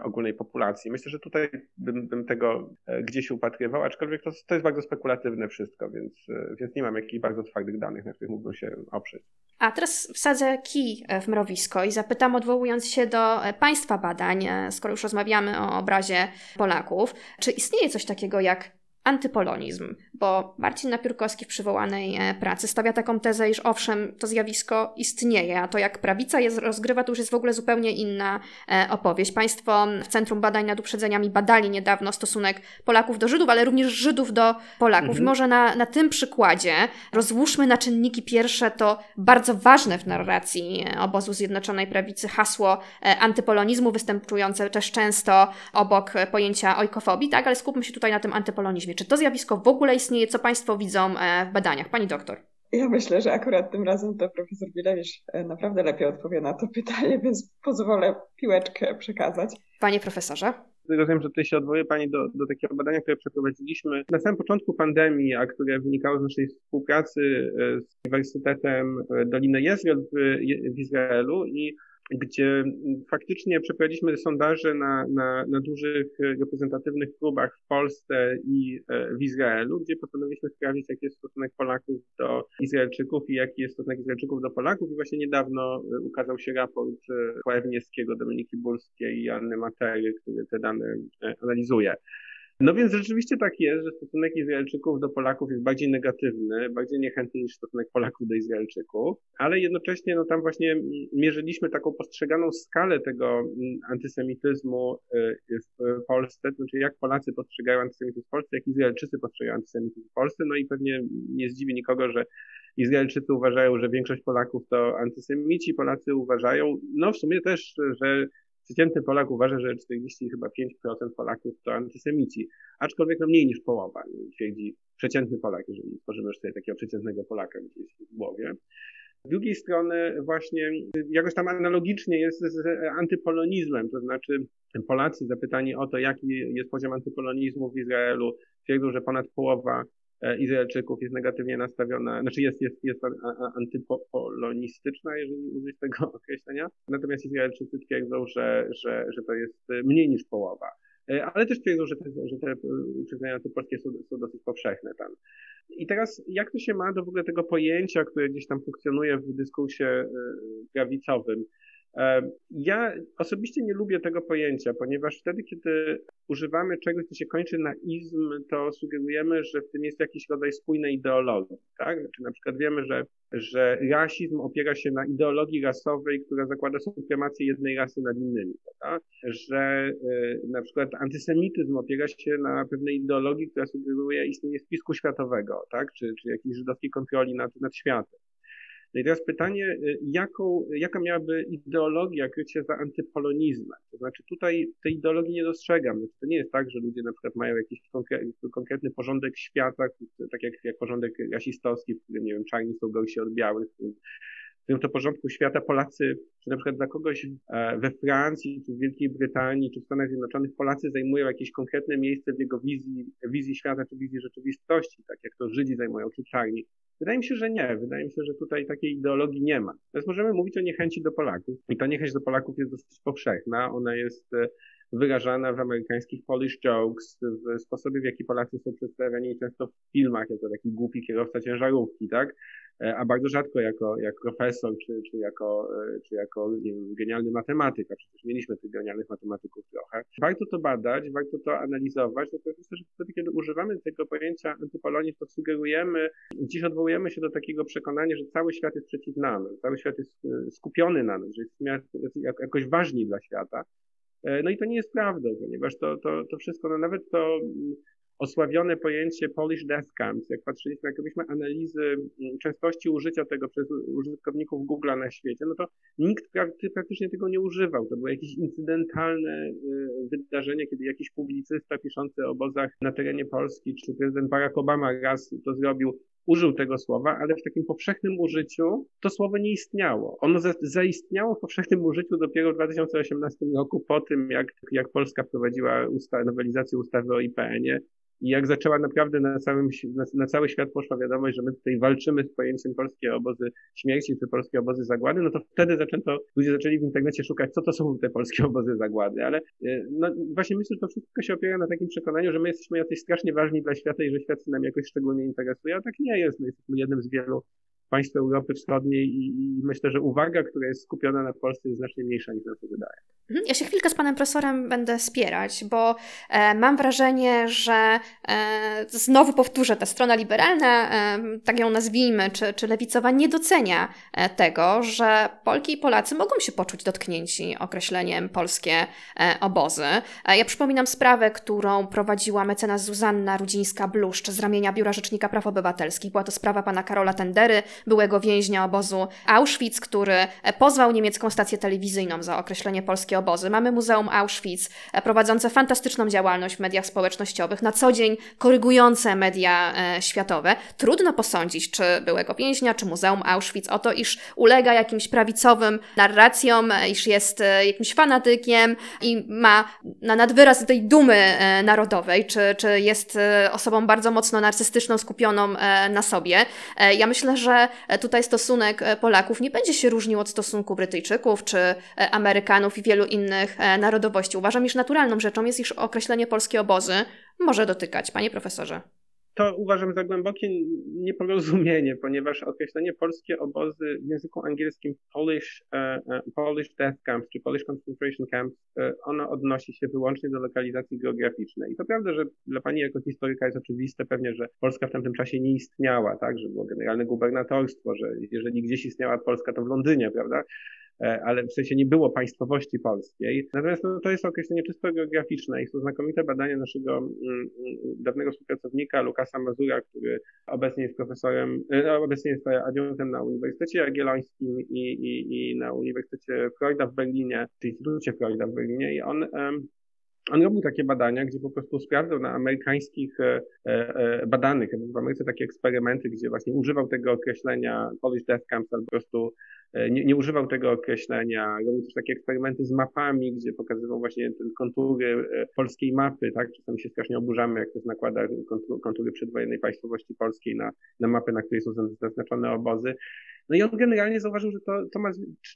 ogólnej populacji. Myślę, że tutaj bym, bym tego e, gdzieś upatrywał, aczkolwiek to, to jest bardzo spekulatywne wszystko, więc, e, więc nie mam jakichś bardzo twardych danych, na których mógłbym się oprzeć. A teraz wsadzę kij e, w mrowisko i zapytam, odwołując się do Państwa badań, skoro już rozmawiamy o obrazie Polaków, czy istnieje coś takiego jak antypolonizm, bo Marcin Napiórkowski w przywołanej e, pracy stawia taką tezę, iż owszem, to zjawisko istnieje, a to jak prawica je rozgrywa, to już jest w ogóle zupełnie inna e, opowieść. Państwo w Centrum Badań nad Uprzedzeniami badali niedawno stosunek Polaków do Żydów, ale również Żydów do Polaków. Mhm. Może na, na tym przykładzie rozłóżmy na czynniki pierwsze to bardzo ważne w narracji obozu Zjednoczonej Prawicy hasło e, antypolonizmu, występujące też często obok pojęcia ojkofobii, tak? Ale skupmy się tutaj na tym antypolonizmie. Czy to zjawisko w ogóle istnieje? Co Państwo widzą e, w badaniach? Pani doktor. Ja myślę, że akurat tym razem to profesor Bilewicz e, naprawdę lepiej odpowie na to pytanie, więc pozwolę piłeczkę przekazać. Panie profesorze. Rozumiem, że tutaj się odwołuje Pani do, do takiego badania, które przeprowadziliśmy na samym początku pandemii, a które wynikało z naszej współpracy e, z Uniwersytetem Doliny Jezreel w, w Izraelu i gdzie faktycznie przeprowadziliśmy sondaże na, na, na dużych reprezentatywnych próbach w Polsce i e, w Izraelu, gdzie postanowiliśmy sprawdzić, jaki jest stosunek Polaków do Izraelczyków i jaki jest stosunek Izraelczyków do Polaków. I właśnie niedawno e, ukazał się raport Pławniewskiego, Dominiki Burskiej i Anny Matery, który te dane e, analizuje. No więc rzeczywiście tak jest, że stosunek Izraelczyków do Polaków jest bardziej negatywny, bardziej niechętny niż stosunek Polaków do Izraelczyków, ale jednocześnie no tam właśnie mierzyliśmy taką postrzeganą skalę tego mm, antysemityzmu y, w Polsce, to znaczy jak Polacy postrzegają antysemityzm w Polsce, jak Izraelczycy postrzegają antysemityzm w Polsce, no i pewnie nie zdziwi nikogo, że Izraelczycy uważają, że większość Polaków to antysemici, Polacy uważają, no w sumie też, że Przeciętny Polak uważa, że 40 chyba 5% Polaków to antysemici, aczkolwiek no mniej niż połowa, twierdzi przeciętny Polak, jeżeli stworzymy już sobie takiego przeciętnego Polaka gdzieś w głowie. Z drugiej strony właśnie jakoś tam analogicznie jest z antypolonizmem, to znaczy Polacy zapytani o to, jaki jest poziom antypolonizmu w Izraelu, twierdzą, że ponad połowa Izraelczyków jest negatywnie nastawiona, znaczy jest, jest, jest antypolonistyczna, jeżeli użyć tego określenia. Natomiast Izraelczycy twierdzą, że, że, że to jest mniej niż połowa. E, ale też twierdzą, że te, że te uprzedzenia antypolskie są, są dosyć powszechne tam. I teraz jak to się ma do w ogóle tego pojęcia, które gdzieś tam funkcjonuje w dyskursie e, prawicowym? Ja osobiście nie lubię tego pojęcia, ponieważ wtedy, kiedy używamy czegoś, co się kończy na izm, to sugerujemy, że w tym jest jakiś rodzaj spójnej ideologii, tak? Czy na przykład wiemy, że, że rasizm opiera się na ideologii rasowej, która zakłada supremację jednej rasy nad innymi, tak? Że y, na przykład antysemityzm opiera się na pewnej ideologii, która sugeruje istnienie spisku światowego, tak? Czy, czy jakiejś żydowskiej kontroli nad, nad światem. No i teraz pytanie, y, jaką, jaka miałaby ideologia krycie za antypolonizmem? To znaczy tutaj tej ideologii nie dostrzegam. Znaczy, to nie jest tak, że ludzie na przykład mają jakiś konkretny porządek świata, tak jak, jak porządek rasistowski, w którym, nie wiem, czarni są gorsi od białych, w tym to porządku świata Polacy, czy na przykład dla kogoś e, we Francji, czy w Wielkiej Brytanii, czy w Stanach Zjednoczonych Polacy zajmują jakieś konkretne miejsce w jego wizji, wizji świata, czy wizji rzeczywistości, tak jak to Żydzi zajmują, czy czarni. Wydaje mi się, że nie. Wydaje mi się, że tutaj takiej ideologii nie ma. Natomiast możemy mówić o niechęci do Polaków. I ta niechęć do Polaków jest dosyć powszechna. Ona jest e, wyrażana w amerykańskich Polish jokes, w sposobie, w jaki Polacy są przedstawiani często w filmach, jako taki głupi kierowca ciężarówki, tak? E, a bardzo rzadko jako, jak profesor, czy, czy jako, e, czy jako wiem, genialny matematyk, a przecież mieliśmy tych genialnych matematyków trochę. Warto to badać, warto to analizować, natomiast myślę, że wtedy, kiedy używamy tego pojęcia antypolonii, to sugerujemy, dziś odwołujemy się do takiego przekonania, że cały świat jest przeciw nam, cały świat jest e, skupiony na nas, że jest jakoś ważni dla świata. No i to nie jest prawdą, ponieważ to, to, to wszystko, no nawet to osławione pojęcie Polish Death Camps. Jak patrzyliśmy, jak robiliśmy analizy mm, częstości użycia tego przez użytkowników Google'a na świecie, no to nikt praktycznie tego nie używał. To było jakieś incydentalne y, wydarzenie, kiedy jakiś publicysta piszący o obozach na terenie Polski, czy prezydent Barack Obama raz to zrobił, użył tego słowa, ale w takim powszechnym użyciu to słowo nie istniało. Ono zaistniało w powszechnym użyciu dopiero w 2018 roku, po tym jak, jak Polska wprowadziła usta nowelizację ustawy o IPN-ie i jak zaczęła naprawdę na, całym, na, na, cały świat poszła wiadomość, że my tutaj walczymy z pojęciem polskie obozy śmierci czy polskie obozy zagłady, no to wtedy zaczęto, ludzie zaczęli w internecie szukać, co to są te polskie obozy zagłady. Ale e, no, właśnie myślę, że to wszystko się opiera na takim przekonaniu, że my jesteśmy jacyś strasznie ważni dla świata i że świat się nam jakoś szczególnie interesuje, a tak nie jest. My jesteśmy jednym z wielu państw Europy Wschodniej i, myślę, że uwaga, która jest skupiona na Polsce jest znacznie mniejsza niż nam się wydaje. Mhm. Ja się chwilkę z panem profesorem będę spierać, bo e, mam wrażenie, że e, znowu powtórzę, ta strona liberalna, e, tak ją nazwijmy, czy, czy lewicowa, nie docenia tego, że Polki i Polacy mogą się poczuć dotknięci określeniem polskie obozy. Ja przypominam sprawę, którą prowadziła mecenas Zuzanna Rudzińska-Bluszcz z ramienia Biura Rzecznika Praw Obywatelskich. Była to sprawa pana Karola Tendery, byłego więźnia obozu Auschwitz, który pozwał niemiecką stację telewizyjną za określenie polskie obozy. Mamy Muzeum Auschwitz e, prowadzące fantastyczną działalność w mediach społecznościowych, na co dzień korygujące media e, światowe. Trudno posądzić, czy byłego więźnia, czy Muzeum Auschwitz o to, iż ulega jakimś prawicowym narracjom, e, iż jest jakimś fanatykiem i ma na nadwyraz tej dumy narodowej, czy, czy jest osobą bardzo mocno narcystyczną, skupioną na sobie. Ja myślę, że tutaj stosunek Polaków nie będzie się różnił od stosunku Brytyjczyków czy Amerykanów i wielu innych narodowości. Uważam, iż naturalną rzeczą jest, iż określenie polskie obozy może dotykać. Panie profesorze to uważam za głębokie nieporozumienie, ponieważ określenie polskie obozy w języku angielskim Polish, uh, Polish Death Camps czy Polish Concentration Camps, uh, ono odnosi się wyłącznie do lokalizacji geograficznej. I to prawda, że dla Pani jako historyka jest oczywiste pewnie, że Polska w tamtym czasie nie istniała, tak, że było generalne gubernatorstwo, że jeżeli gdzieś istniała Polska, to w Londynie, prawda? E, ale w sensie nie było państwowości polskiej. Natomiast no, to jest określenie czysto geograficzne i są znakomite badania naszego mm, mm, dawnego współpracownika Lukasa Mazura, który obecnie jest profesorem, e, no, obecnie jest adiuntem na Uniwersytecie Jagiellońskim i, i, i na Uniwersytecie Freuda w Berlinie, czy Instytucie Freuda w Berlinie i on on robił takie badania, gdzie po prostu sprawdzał na amerykańskich e, badanych, w Ameryce takie eksperymenty, gdzie właśnie używał tego określenia Polish Death Camps, albo po prostu nie, nie, używał tego określenia. Robił też takie eksperymenty z mapami, gdzie pokazywał właśnie kontury e, polskiej mapy, tak? Czasami się strasznie oburzamy, jak ktoś nakłada kontury przedwojennej państwowości polskiej na, na mapę, na której są zaznaczone obozy. No i on generalnie zauważył, że to, to ma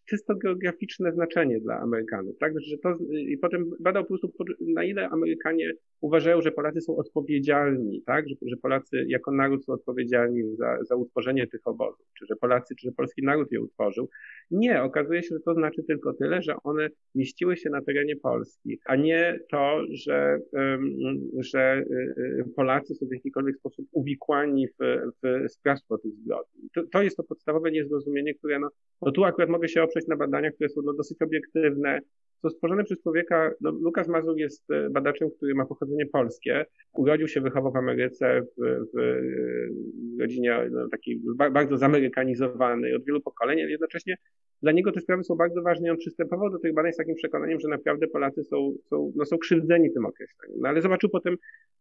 czysto geograficzne znaczenie dla Amerykanów, tak? Że to, I potem badał po prostu, na ile Amerykanie uważają, że Polacy są odpowiedzialni, tak? Że, że Polacy jako naród są odpowiedzialni za, za utworzenie tych obozów, czy że Polacy, czy że polski naród je utworzył. Nie, okazuje się, że to znaczy tylko tyle, że one mieściły się na terenie Polski, a nie to, że, że y, y, Polacy są w jakikolwiek sposób uwikłani w, w sprawstwo tych zbrodni. To, to jest to podstawowe niezrozumienie, które no, no tu akurat mogę się oprzeć na badaniach, które są no, dosyć obiektywne, są stworzone przez człowieka. No, Lukas Mazur jest e, badaczem, który ma pochodzenie polskie. Urodził się, wychował w Ameryce, w, w rodzinie no, takiej bardzo zamerykanizowanej od wielu pokoleń, ale jednocześnie dla niego te sprawy są bardzo ważne i on przystępował do tych badań z takim przekonaniem, że naprawdę Polacy są, są, no, są krzywdzeni tym określeniem. No ale zobaczył potem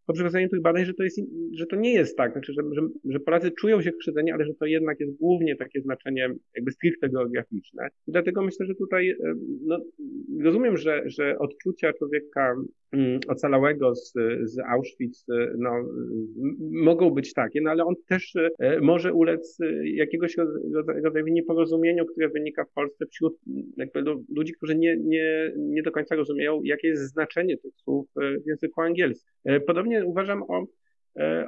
po przeprowadzeniu tych badań, że to, jest, że to nie jest tak, znaczy, że, że, że Polacy czują się krzywdzeni, ale że to jednak jest głównie takie znaczenie jakby stricte geograficzne. I dlatego myślę, że tutaj e, no, rozumiem, że, że odczucia człowieka mm, ocalałego z, z Auschwitz no, mogą być takie, no ale on też e, może ulec jakiegoś rodzaju nieporozumieniu, które wynika w Polsce wśród jakby ludzi, którzy nie, nie, nie do końca rozumieją, jakie jest znaczenie tych słów w języku angielskim. Podobnie uważam o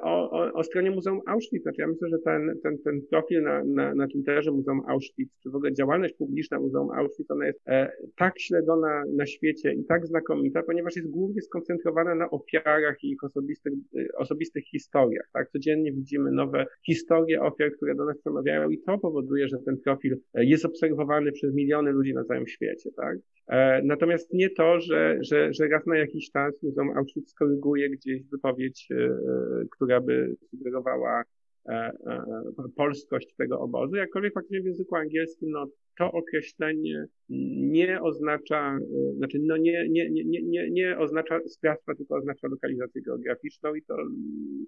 o, o, o stronie Muzeum Auschwitz. Znaczy ja myślę, że ten, ten, ten profil na, na, na Twitterze Muzeum Auschwitz, czy w ogóle działalność publiczna Muzeum Auschwitz, ona jest e, tak śledzona na świecie i tak znakomita, ponieważ jest głównie skoncentrowana na ofiarach i ich osobistych, e, osobistych historiach. Tak? Codziennie widzimy nowe historie ofiar, które do nas przemawiają i to powoduje, że ten profil e, jest obserwowany przez miliony ludzi na całym świecie. Tak? E, natomiast nie to, że, że, że raz na jakiś czas Muzeum Auschwitz skoryguje gdzieś wypowiedź e, która by sugerowała e, e, polskość tego obozu, jakkolwiek faktycznie w języku angielskim no, to określenie nie oznacza, e, znaczy no nie, nie, nie, nie, nie oznacza sprawstwa, tylko oznacza lokalizację geograficzną i to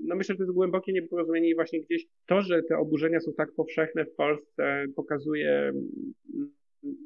no myślę, że to jest głębokie nieporozumienie i właśnie gdzieś to, że te oburzenia są tak powszechne w Polsce pokazuje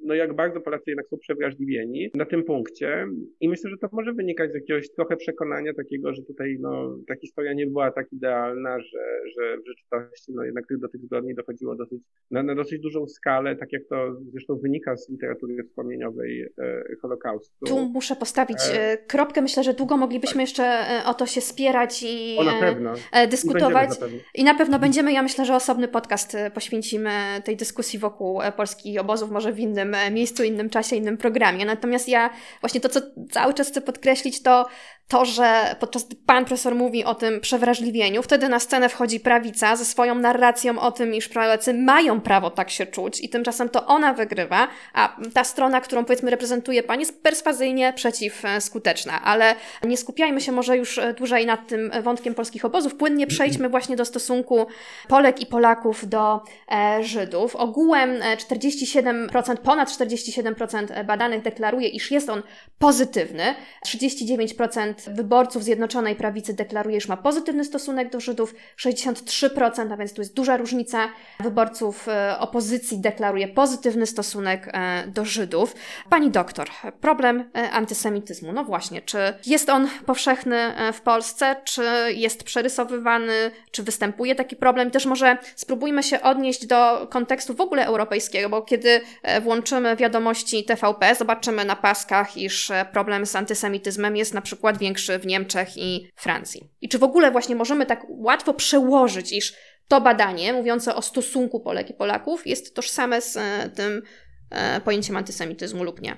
no jak bardzo Polacy jednak są przewrażliwieni na tym punkcie i myślę, że to może wynikać z jakiegoś trochę przekonania takiego, że tutaj no, ta historia nie była tak idealna, że, że w rzeczywistości no, jednak do tych zbrodni dochodziło dosyć, na, na dosyć dużą skalę, tak jak to zresztą wynika z literatury wspomnieniowej e, Holokaustu. Tu muszę postawić e... e kropkę. Myślę, że długo moglibyśmy jeszcze e, o to się spierać i na pewno. dyskutować. Na I na pewno będziemy, ja myślę, że osobny podcast poświęcimy tej dyskusji wokół polskich obozów, może w innym e, miejscu, innym czasie, innym programie. Natomiast ja właśnie to, co cały czas chcę podkreślić, to to, że podczas gdy pan profesor mówi o tym przewrażliwieniu, wtedy na scenę wchodzi prawica ze swoją narracją o tym, iż Polacy mają prawo tak się czuć i tymczasem to ona wygrywa, a ta strona, którą powiedzmy reprezentuje pan, jest perswazyjnie przeciwskuteczna. Ale nie skupiajmy się może już dłużej nad tym wątkiem polskich obozów. Płynnie przejdźmy właśnie do stosunku Polek i Polaków do e, Żydów. Ogółem 47%, e, ponad 47% badanych deklaruje, iż jest on pozytywny. 39% wyborców Zjednoczonej Prawicy deklaruje, że ma pozytywny stosunek do Żydów, 63%, a więc tu jest duża różnica, wyborców e, opozycji deklaruje pozytywny stosunek e, do Żydów. Pani doktor, problem e, antysemityzmu. No właśnie, czy jest on powszechny w Polsce, czy jest przerysowywany, czy występuje taki problem? Też może spróbujmy się odnieść do kontekstu w ogóle europejskiego, bo kiedy włączymy wiadomości TVP, zobaczymy na paskach, iż problem z antysemityzmem jest na przykład większy w Niemczech i Francji. I czy w ogóle właśnie możemy tak łatwo przełożyć, iż to badanie mówiące o stosunku Polek i Polaków jest tożsame z e, tym e, pojęciem antysemityzmu lub nie?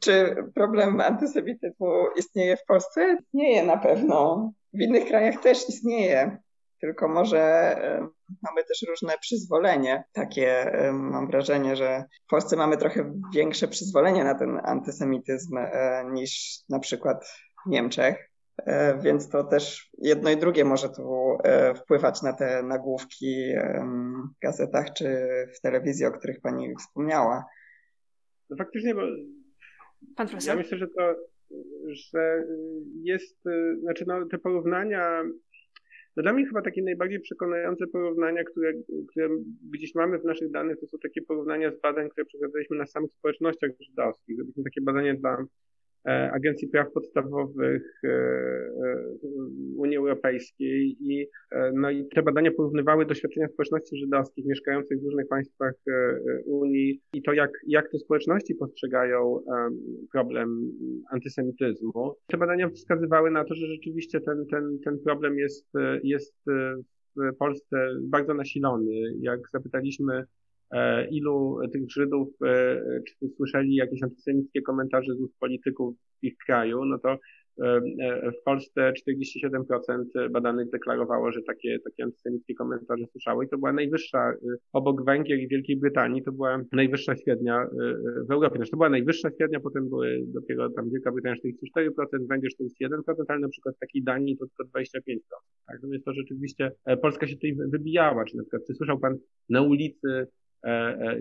Czy problem antysemityzmu istnieje w Polsce? Istnieje na pewno. W innych krajach też istnieje. Tylko może e, mamy też różne przyzwolenie. Takie mam wrażenie, że w Polsce mamy trochę większe przyzwolenie na ten antysemityzm niż na przykład w Niemczech. E, więc to też jedno i drugie może tu e, wpływać na te nagłówki w gazetach czy w telewizji, o których Pani wspomniała. No faktycznie, bo Pan profesor? ja myślę, że to, że jest, znaczy no, te porównania, no dla mnie chyba takie najbardziej przekonujące porównania, które, które gdzieś mamy w naszych danych, to są takie porównania z badań, które przeprowadziliśmy na samych społecznościach żydowskich. Zrobiliśmy takie badania dla Agencji Praw Podstawowych e, e, Unii Europejskiej i, no i te badania porównywały doświadczenia społeczności żydowskich mieszkających w różnych państwach Unii i to, jak, jak te społeczności postrzegają problem antysemityzmu. Te badania wskazywały na to, że rzeczywiście ten, ten, ten problem jest, jest w Polsce bardzo nasilony. Jak zapytaliśmy ilu tych Żydów, czy słyszeli jakieś antysemickie komentarze z ust polityków w ich kraju, no to w Polsce 47% badanych deklarowało, że takie, takie antysemickie komentarze słyszały i to była najwyższa, obok Węgier i Wielkiej Brytanii, to była najwyższa średnia w Europie. Znaczy to była najwyższa średnia, potem były dopiero tam Wielka Brytania 44%, Węgier 41%, ale na przykład w takiej Danii to tylko 25%. Tak, więc to rzeczywiście Polska się tutaj wybijała, czy na przykład, czy słyszał Pan na ulicy E, e,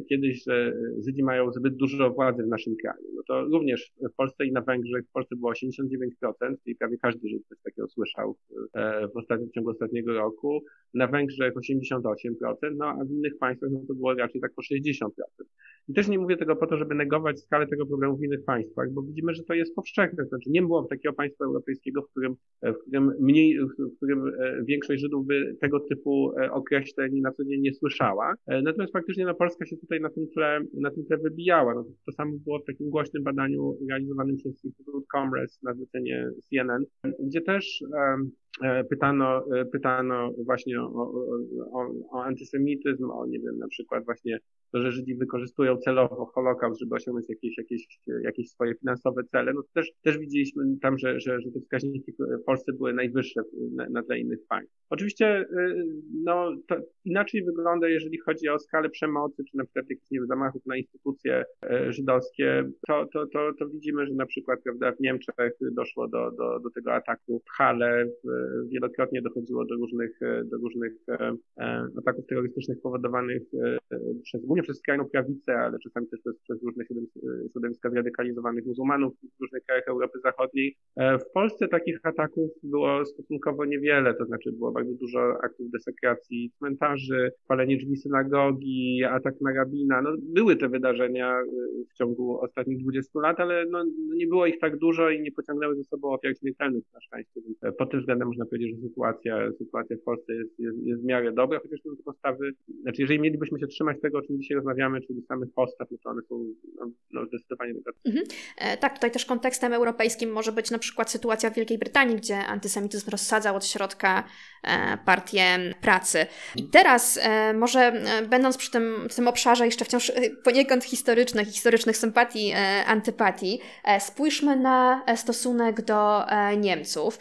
kiedyś, że Żydzi mają zbyt dużo władzy w naszym kraju. No to również w Polsce i na Węgrzech w Polsce było 89%, czyli prawie każdy Żyd coś takiego słyszał e, w, ostatnim, w ciągu ostatniego roku. Na Węgrzech 88%, no a w innych państwach no to było raczej tak po 60%. I też nie mówię tego po to, żeby negować skalę tego problemu w innych państwach, bo widzimy, że to jest powszechne. Znaczy nie było takiego państwa europejskiego, w którym, w którym mniej, w którym większość Żydów by tego typu określeń na co dzień nie słyszała. Natomiast faktycznie no, Polska się tutaj na tym tle, na tym tle wybijała. No, to samo było w takim głośnym badaniu realizowanym przez Instytut Commerce na zlecenie CNN, gdzie też um, pytano, e, pytano właśnie o, o, o, antysemityzm, o nie wiem, na przykład właśnie to, że Żydzi wykorzystują celowo Holokaust, żeby osiągnąć jakieś, jakieś, jakieś swoje finansowe cele. No też, też widzieliśmy tam, że, że, że te wskaźniki w Polsce były najwyższe na, na tle innych państw. Oczywiście, e, no, to inaczej wygląda, jeżeli chodzi o skalę przemocy, czy na przykład jakichś nie wiem, zamachów na instytucje żydowskie, to, to, to, to widzimy, że na przykład prawda, w Niemczech doszło do, do, do tego ataku w Hale, w, wielokrotnie dochodziło do różnych, e, do różnych e, e, ataków terrorystycznych powodowanych przez, głównie przez skrajną prawicę, ale czasami też przez, przez różne środowiska zradykalizowanych muzułmanów w różnych krajach Europy Zachodniej. W Polsce takich ataków było stosunkowo niewiele, to znaczy było bardzo dużo aktów desekracji cmentarzy, palenie drzwi synagogi, atak na rabina. No, były te wydarzenia w ciągu ostatnich 20 lat, ale no, nie było ich tak dużo i nie pociągnęły ze sobą ofiar śmiertelnych na szczęście. Pod tym względem można powiedzieć, że sytuacja, sytuacja w Polsce jest, jest, jest w miarę dobra, chociaż te postawy, znaczy jeżeli mielibyśmy się trzymać tego, o czym dzisiaj rozmawiamy, czyli samych postaw, no to one są no, no zdecydowanie negatywne. Mhm. E, tak, tutaj też kontekstem europejskim może być na przykład sytuacja w Wielkiej Brytanii, gdzie antysemityzm rozsadzał od środka partię pracy. I teraz e, może e, będąc przy tym, tym obszarze jeszcze wciąż e, poniekąd historycznych, historycznych sympatii, e, antypatii, spójrzmy na stosunek do Niemców.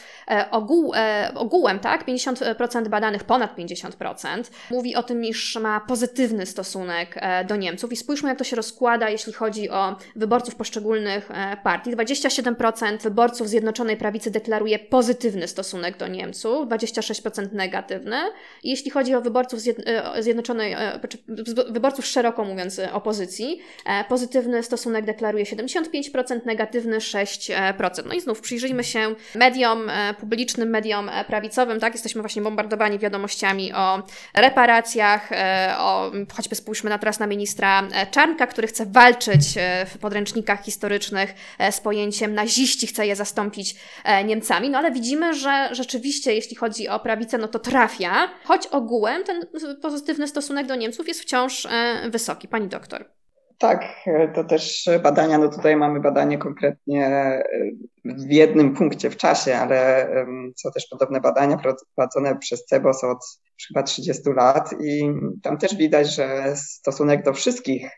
Ogół, ogółem, tak, 50% badanych, ponad 50%, mówi o tym, iż ma pozytywny stosunek e, do Niemców. I spójrzmy, jak to się rozkłada, jeśli chodzi o wyborców poszczególnych e, partii. 27% wyborców Zjednoczonej Prawicy deklaruje pozytywny stosunek do Niemców, 26% negatywny. I jeśli chodzi o wyborców e, Zjednoczonej, wyborców szeroko mówiąc opozycji, pozytywny stosunek deklaruje 75%, negatywny 6%. No i znów przyjrzyjmy się mediom, publicznym mediom prawicowym, tak? Jesteśmy właśnie bombardowani wiadomościami o reparacjach, e, o, choćby spójrzmy na teraz na ministra e, Czarnka, który chce walczyć e, w podręcznikach historycznych z pojęciem naziści, chce je zastąpić Niemcami, no ale widzimy, że rzeczywiście, jeśli chodzi o prawicę, no to trafia, choć ogółem ten pozytywny stosunek do Niemców jest wciąż wysoki. Pani doktor. Tak, to też badania, no tutaj mamy badanie konkretnie w jednym punkcie w czasie, ale są też podobne badania prowadzone przez CEBOS od chyba 30 lat i tam też widać, że stosunek do wszystkich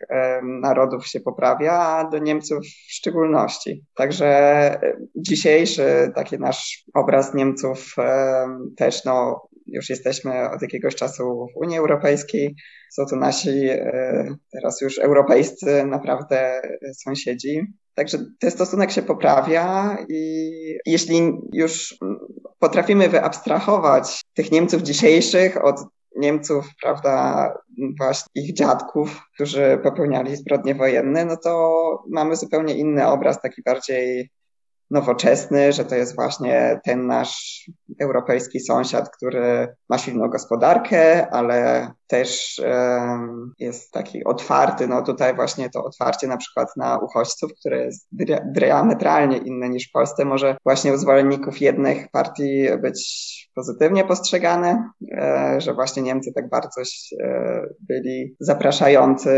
narodów się poprawia, a do Niemców w szczególności. Także dzisiejszy taki nasz obraz Niemców też no, już jesteśmy od jakiegoś czasu w Unii Europejskiej. Są to nasi e, teraz już europejscy naprawdę sąsiedzi. Także ten stosunek się poprawia i jeśli już potrafimy wyabstrahować tych Niemców dzisiejszych od Niemców, prawda, właśnie ich dziadków, którzy popełniali zbrodnie wojenne, no to mamy zupełnie inny obraz, taki bardziej nowoczesny, że to jest właśnie ten nasz europejski sąsiad, który ma silną gospodarkę, ale też um, jest taki otwarty. No tutaj właśnie to otwarcie na przykład na uchodźców, które jest diametralnie inne niż w Polsce, może właśnie u zwolenników jednych partii być pozytywnie postrzegane, e, że właśnie Niemcy tak bardzo e, byli zapraszający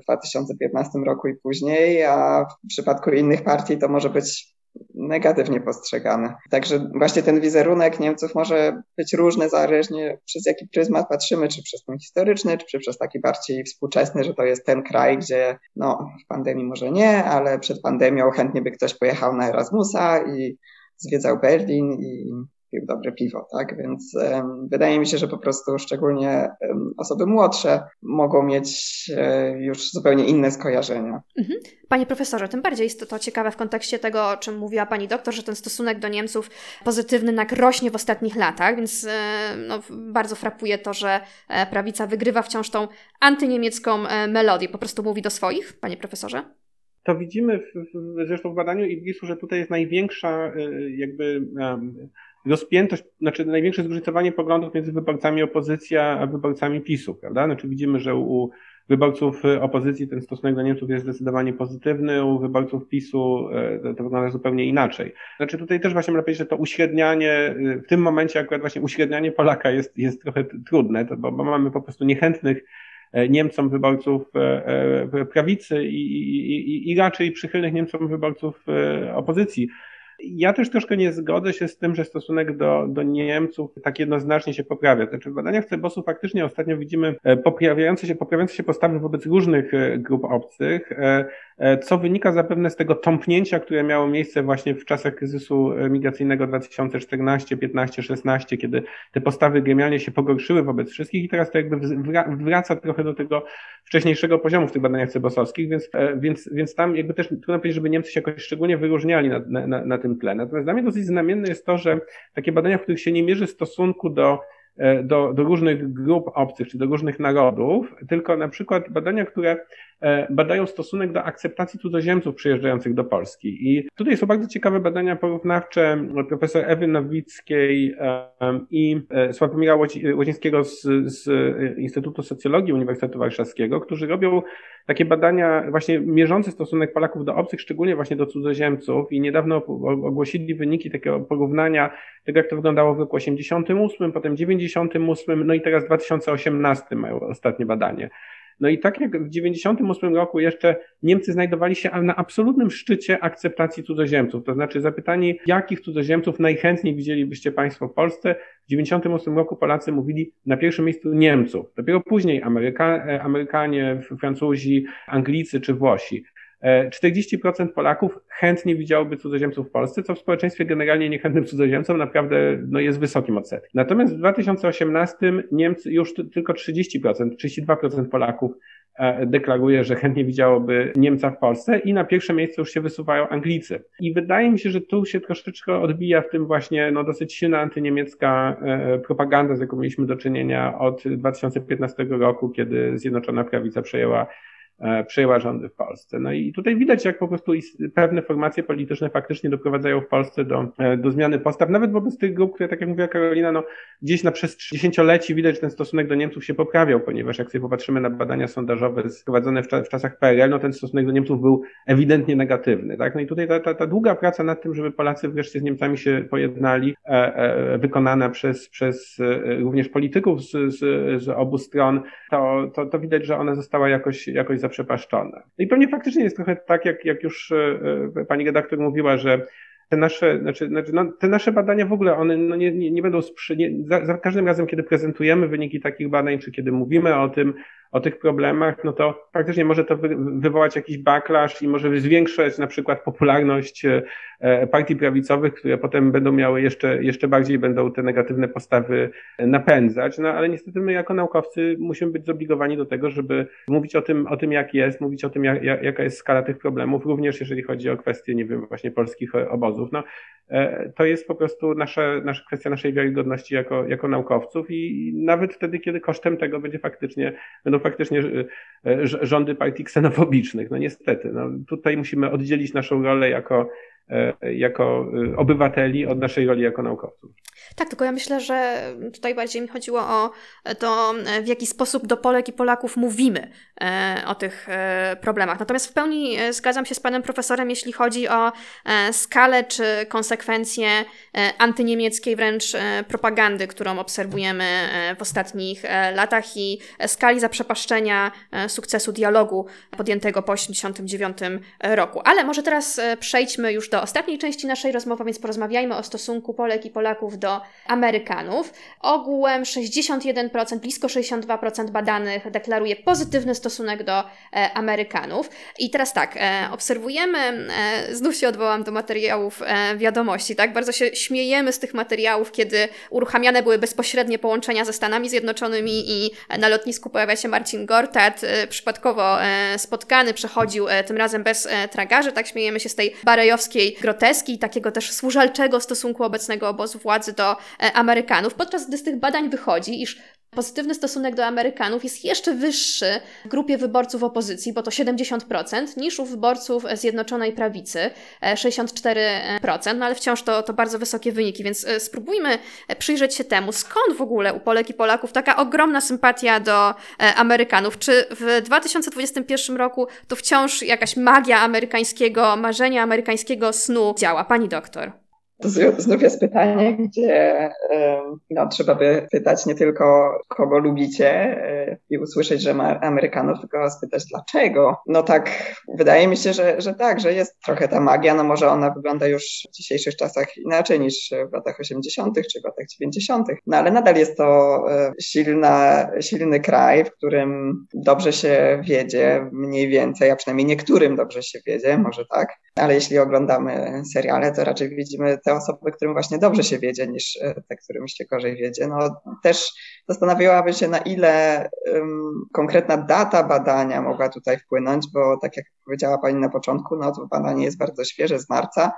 w 2015 roku i później, a w przypadku innych partii to może być negatywnie postrzegane. Także właśnie ten wizerunek Niemców może być różny zależnie przez jaki pryzmat patrzymy, czy przez ten historyczny, czy przez taki bardziej współczesny, że to jest ten kraj, gdzie no w pandemii może nie, ale przed pandemią chętnie by ktoś pojechał na Erasmusa i zwiedzał Berlin i pił dobre piwo, tak? Więc wydaje mi się, że po prostu szczególnie osoby młodsze mogą mieć um, już zupełnie inne skojarzenia. Mhm. Panie profesorze, tym bardziej jest to, to ciekawe w kontekście tego, o czym mówiła pani doktor, że ten stosunek do Niemców pozytywny nak rośnie w ostatnich latach, więc e, no, bardzo frapuje to, że e, prawica wygrywa wciąż tą antyniemiecką e, melodię. Po prostu mówi do swoich, panie profesorze? To widzimy w, w, zresztą w badaniu IGIS-u, że tutaj jest największa jakby rozpiętość, znaczy największe zróżnicowanie poglądów między wyborcami opozycji a wyborcami PiSu, prawda? Znaczy widzimy, że u wyborców opozycji ten stosunek do Niemców jest zdecydowanie pozytywny, u wyborców PiSu e, to wygląda zupełnie inaczej. Znaczy tutaj też właśnie można powiedzieć, że to uśrednianie, e, w tym momencie akurat właśnie uśrednianie Polaka jest, jest trochę trudne, bo, bo mamy po prostu niechętnych e, Niemcom wyborców prawicy i, i, i, i raczej przychylnych Niemcom wyborców opozycji. Ja też troszkę nie zgodzę się z tym, że stosunek do, do Niemców tak jednoznacznie się poprawia. Znaczy w badaniach Cebosu faktycznie ostatnio widzimy e, poprawiające się, poprawiające się postawy wobec różnych e, grup obcych, e, co wynika zapewne z tego tąpnięcia, które miało miejsce właśnie w czasach kryzysu migracyjnego 2014, 15, 16, kiedy te postawy gremialnie się pogorszyły wobec wszystkich i teraz to jakby wraca trochę do tego wcześniejszego poziomu w tych badaniach cebosowskich, więc, więc, więc tam jakby też trudno powiedzieć, żeby Niemcy się jakoś szczególnie wyróżniali na, na, na tym tle. Natomiast dla mnie dosyć znamienne jest to, że takie badania, w których się nie mierzy stosunku do E, do, do różnych grup obcych czy do różnych narodów, tylko na przykład badania, które e, badają stosunek do akceptacji cudzoziemców przyjeżdżających do Polski. I tutaj są bardzo ciekawe badania porównawcze profesor Ewy Nowickiej e, i Sławomira Łodzińskiego z, z Instytutu Socjologii Uniwersytetu Warszawskiego, którzy robią takie badania właśnie mierzące stosunek Polaków do obcych, szczególnie właśnie do cudzoziemców i niedawno ogłosili wyniki takiego porównania tego, jak to wyglądało w roku 88, potem 98, no i teraz 2018 mają ostatnie badanie. No i tak jak w 98 roku jeszcze Niemcy znajdowali się na absolutnym szczycie akceptacji cudzoziemców, to znaczy zapytani, jakich cudzoziemców najchętniej widzielibyście Państwo w Polsce, w 98 roku Polacy mówili na pierwszym miejscu Niemców, dopiero później Ameryka, e, Amerykanie, Francuzi, Anglicy czy Włosi. 40% e, Polaków chętnie widziałoby cudzoziemców w Polsce, co w społeczeństwie generalnie niechętnym cudzoziemcom naprawdę no, jest wysokim odsetkiem. Natomiast w 2018 Niemcy już tylko 30%, 32% Polaków e, deklaruje, że chętnie widziałoby Niemca w Polsce i na pierwsze miejsce już się wysuwają Anglicy. I wydaje mi się, że tu się troszeczkę odbija w tym właśnie no, dosyć silna antyniemiecka e, propaganda, z jaką mieliśmy do czynienia od 2015 roku, kiedy Zjednoczona Prawica przejęła przejęła rządy w Polsce. No i tutaj widać, jak po prostu pewne formacje polityczne faktycznie doprowadzają w Polsce do, e, do zmiany postaw, nawet wobec tych grup, które, tak jak mówiła Karolina, no, gdzieś na przez dziesięcioleci widać, że ten stosunek do Niemców się poprawiał, ponieważ jak sobie popatrzymy na badania sondażowe prowadzone w, w czasach PRL, no ten stosunek do Niemców był ewidentnie negatywny. Tak? No i tutaj ta, ta, ta długa praca nad tym, żeby Polacy wreszcie z Niemcami się pojednali, e, e, wykonana przez, przez e, również polityków z, z, z obu stron, to, to, to widać, że ona została jakoś, jakoś zaprzepaszczone. No i pewnie faktycznie jest trochę tak, jak, jak już e, e, pani redaktor mówiła, że te nasze, znaczy, znaczy no, te nasze badania w ogóle, one no nie, nie, nie będą, sprzy, nie, za, za, każdym razem, kiedy prezentujemy wyniki takich badań, czy kiedy mówimy o tym, o tych problemach, no to faktycznie może to wywołać jakiś backlash i może zwiększać na przykład popularność e, partii prawicowych, które potem będą miały jeszcze, jeszcze bardziej będą te negatywne postawy napędzać. No ale niestety my jako naukowcy musimy być zobligowani do tego, żeby mówić o tym, o tym jak jest, mówić o tym, jak, jaka jest skala tych problemów, również jeżeli chodzi o kwestie, nie wiem, właśnie polskich obozów. No, e, to jest po prostu nasza, nasza kwestia naszej wiarygodności jako, jako naukowców i nawet wtedy, kiedy kosztem tego będzie faktycznie, będą faktycznie e, rządy partii ksenofobicznych. No niestety, no, tutaj musimy oddzielić naszą rolę jako E, jako e, obywateli od naszej roli jako naukowców. Tak, tylko ja myślę, że tutaj bardziej mi chodziło o to, w jaki sposób do Polek i Polaków mówimy e, o tych problemach. Natomiast w pełni zgadzam się z panem profesorem, jeśli chodzi o skalę czy konsekwencje antyniemieckiej wręcz propagandy, którą obserwujemy w ostatnich latach i skali zaprzepaszczenia sukcesu dialogu podjętego po 1989 roku. Ale może teraz przejdźmy już do ostatniej części naszej rozmowy, więc porozmawiajmy o stosunku Polek i Polaków do Amerykanów. Ogółem 61%, blisko 62% badanych deklaruje pozytywny stosunek do e, Amerykanów. I teraz tak, e, obserwujemy, e, znów się odwołam do materiałów e, wiadomości, tak? Bardzo się śmiejemy z tych materiałów, kiedy uruchamiane były bezpośrednie połączenia ze Stanami Zjednoczonymi i na lotnisku pojawia się Marcin Gortat, e, przypadkowo e, spotkany, przechodził tym razem bez tragarzy, tak śmiejemy się z tej barejowskiej groteski, takiego też służalczego stosunku obecnego obozu władzy do Amerykanów, podczas gdy z tych badań wychodzi, iż Pozytywny stosunek do Amerykanów jest jeszcze wyższy w grupie wyborców opozycji, bo to 70%, niż u wyborców Zjednoczonej Prawicy, 64%, no ale wciąż to, to bardzo wysokie wyniki, więc e, spróbujmy przyjrzeć się temu, skąd w ogóle u Polek i Polaków taka ogromna sympatia do e, Amerykanów. Czy w 2021 roku to wciąż jakaś magia amerykańskiego, marzenia amerykańskiego snu działa? Pani doktor. Znów jest pytanie, gdzie no, trzeba by pytać nie tylko kogo lubicie e, i usłyszeć, że ma Amerykanów, tylko spytać dlaczego. No tak, wydaje mi się, że, że tak, że jest trochę ta magia, no może ona wygląda już w dzisiejszych czasach inaczej niż w latach 80. czy w latach 90., no ale nadal jest to e, silna, silny kraj, w którym dobrze się wiedzie, mniej więcej, a przynajmniej niektórym dobrze się wiedzie, może tak, ale jeśli oglądamy seriale, to raczej widzimy te osoby, którym właśnie dobrze się wiedzie, niż e, te, którym się gorzej wiedzie. No też zastanawiałabym się, na ile um, konkretna data badania mogła tutaj wpłynąć, bo tak jak powiedziała Pani na początku, no to badanie jest bardzo świeże z marca,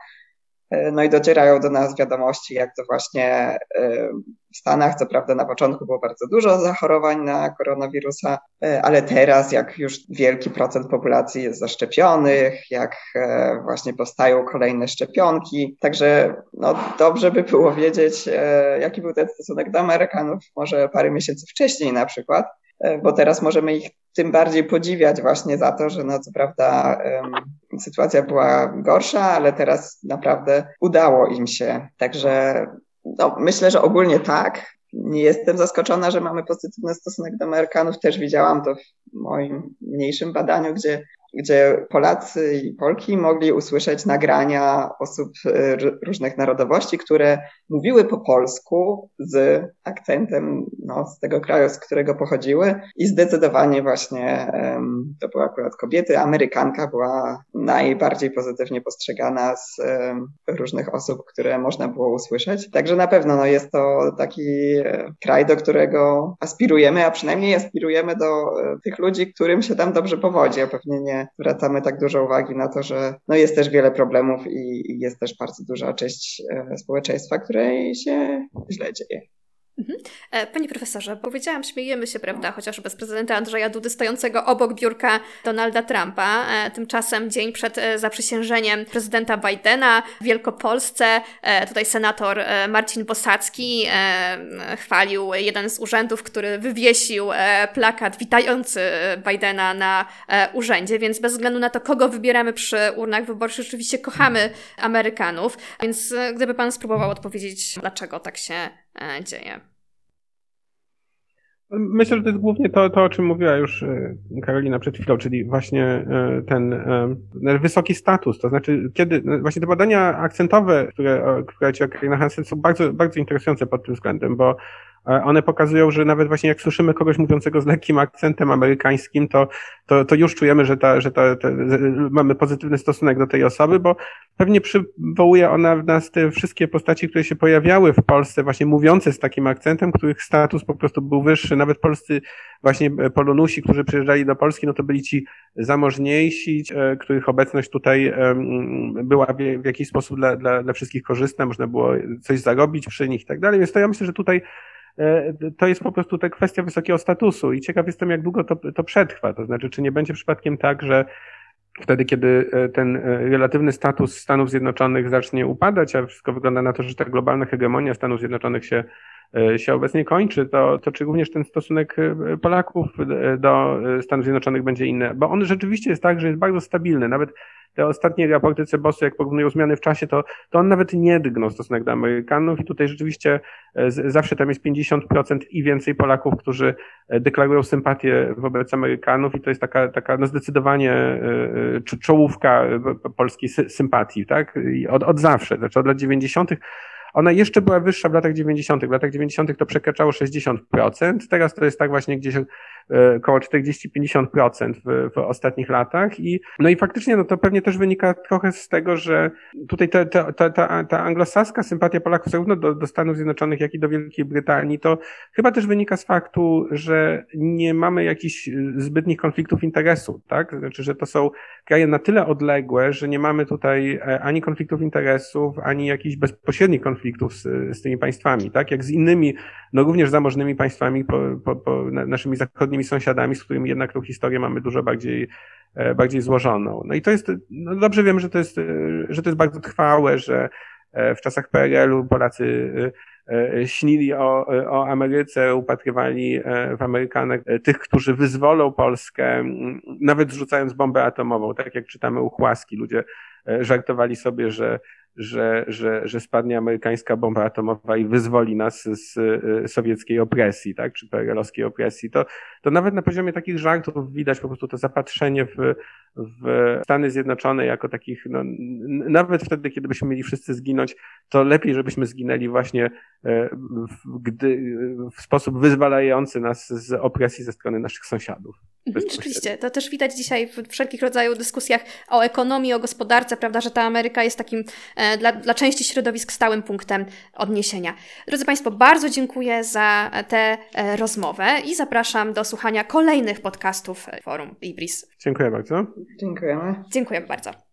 no i docierają do nas wiadomości, jak to właśnie e, w Stanach, co prawda na początku było bardzo dużo zachorowań na koronawirusa, e, ale teraz jak już wielki procent populacji jest zaszczepionych, jak właśnie powstają kolejne szczepionki. Także no, dobrze by było wiedzieć, jaki był ten stosunek do Amerykanów może parę miesięcy wcześniej na przykład, bo teraz możemy ich tym bardziej podziwiać właśnie za to, że no co prawda sytuacja była gorsza, ale teraz naprawdę udało im się. Także no, myślę, że ogólnie tak. Nie jestem zaskoczona, że mamy pozytywny stosunek do Amerykanów. Też widziałam to w moim mniejszym badaniu, gdzie gdzie Polacy i Polki mogli usłyszeć nagrania osób e, różnych narodowości, które mówiły po polsku z akcentem no, z tego kraju, z którego pochodziły i zdecydowanie właśnie to były akurat kobiety. Amerykanka była najbardziej pozytywnie postrzegana z różnych osób, które można było usłyszeć. Także na pewno no, jest to taki e, kraj, do którego aspirujemy, a przynajmniej aspirujemy do e, tych ludzi, którym się tam dobrze powodzi, a pewnie nie zwracamy tak dużo uwagi na to, że no jest też wiele problemów i, i jest też bardzo duża część e, społeczeństwa, której się źle dzieje. Mhm. E, panie profesorze, powiedziałam, śmiejemy się, prawda, chociażby z prezydenta Andrzeja Dudy stojącego obok biurka Donalda Trumpa. E, tymczasem dzień przed e, zaprzysiężeniem prezydenta Bidena w Wielkopolsce, tutaj senator Marcin Bosacki chwalił jeden z urzędów, który wywiesił plakat witający Bidena na urzędzie, więc bez względu na to, kogo wybieramy przy urnach wyborczych, rzeczywiście kochamy Amerykanów. Więc gdyby pan spróbował odpowiedzieć, dlaczego tak się dzieje. Myślę, że to jest głównie to, to, o czym mówiła już e, Karolina przed chwilą, czyli właśnie e, ten e, wysoki status. To znaczy, kiedy no, właśnie te badania akcentowe, które, ci Karolina Hansen są bardzo, bardzo interesujące pod tym względem, bo one pokazują, że nawet właśnie jak słyszymy kogoś mówiącego z lekkim akcentem amerykańskim, to, to, to już czujemy, że, ta, że ta, ta, mamy pozytywny stosunek do tej osoby, bo pewnie przywołuje ona w nas te wszystkie postaci, które się pojawiały w Polsce, właśnie mówiące z takim akcentem, których status po prostu był wyższy. Nawet polscy właśnie polonusi, którzy przyjeżdżali do Polski, no to byli ci zamożniejsi, e, których obecność tutaj była w jakiś sposób dla, dla, dla wszystkich korzystna, można było coś zarobić przy nich i tak dalej. Więc to ja myślę, że tutaj E, to jest po prostu ta kwestia wysokiego statusu i ciekaw jestem, jak długo to, to przetrwa. To znaczy, czy nie będzie przypadkiem tak, że wtedy, kiedy e, ten e, relatywny status Stanów Zjednoczonych zacznie upadać, a wszystko wygląda na to, że ta globalna hegemonia Stanów Zjednoczonych się, się obecnie kończy, to, to czy również ten stosunek Polaków do Stanów Zjednoczonych będzie inny? Bo on rzeczywiście jest tak, że jest bardzo stabilny. Nawet te ostatnie raporty Cebosu, jak porównują zmiany w czasie, to, to on nawet nie drgnął stosunek do Amerykanów i tutaj rzeczywiście e, zawsze tam jest 50% i więcej Polaków, którzy e, deklarują sympatię wobec Amerykanów i to jest taka, taka no zdecydowanie e, czołówka polskiej sympatii, tak? Od, od zawsze, znaczy od lat 90. Ona jeszcze była wyższa w latach 90. W latach 90. to przekraczało 60%. Teraz to jest tak właśnie gdzieś E, około 40-50% w, w ostatnich latach. I, no i faktycznie no to pewnie też wynika trochę z tego, że tutaj ta, ta, ta, ta, ta anglosaska sympatia Polaków zarówno do, do Stanów Zjednoczonych, jak i do Wielkiej Brytanii, to chyba też wynika z faktu, że nie mamy jakichś zbytnich konfliktów interesu, tak? Znaczy, że to są kraje na tyle odległe, że nie mamy tutaj e, ani konfliktów interesów, ani jakichś bezpośrednich konfliktów z, z tymi państwami, tak? Jak z innymi, no również zamożnymi państwami, po, po, po naszymi zachodnimi sąsiadami, z którymi jednak tą historię mamy dużo bardziej, e, bardziej złożoną. No i to jest, no dobrze wiem, że to jest, e, że to jest bardzo trwałe, że e, w czasach PRL-u Polacy śnili o, o Ameryce, upatrywali w Amerykanach tych, którzy wyzwolą Polskę, nawet zrzucając bombę atomową, tak jak czytamy u Chłaski. Ludzie żartowali sobie, że że, że, że spadnie amerykańska bomba atomowa i wyzwoli nas z y, sowieckiej opresji, tak, czy PRL-owskiej opresji, to, to nawet na poziomie takich żartów widać po prostu to zapatrzenie w, w Stany Zjednoczone jako takich, no, nawet wtedy, kiedy byśmy mieli wszyscy zginąć, to lepiej, żebyśmy zginęli właśnie e, w, gdy, w sposób wyzwalający nas z opresji ze strony naszych sąsiadów. Mhm, rzeczywiście, to też widać dzisiaj w wszelkich rodzajach dyskusjach o ekonomii, o gospodarce, prawda, że ta Ameryka jest takim e, dla, dla części środowisk stałym punktem odniesienia. Drodzy Państwo, bardzo dziękuję za tę e, rozmowę i zapraszam do słuchania kolejnych podcastów Forum Ibris. Dziękuję bardzo. Dziękujemy. Dziękuję bardzo.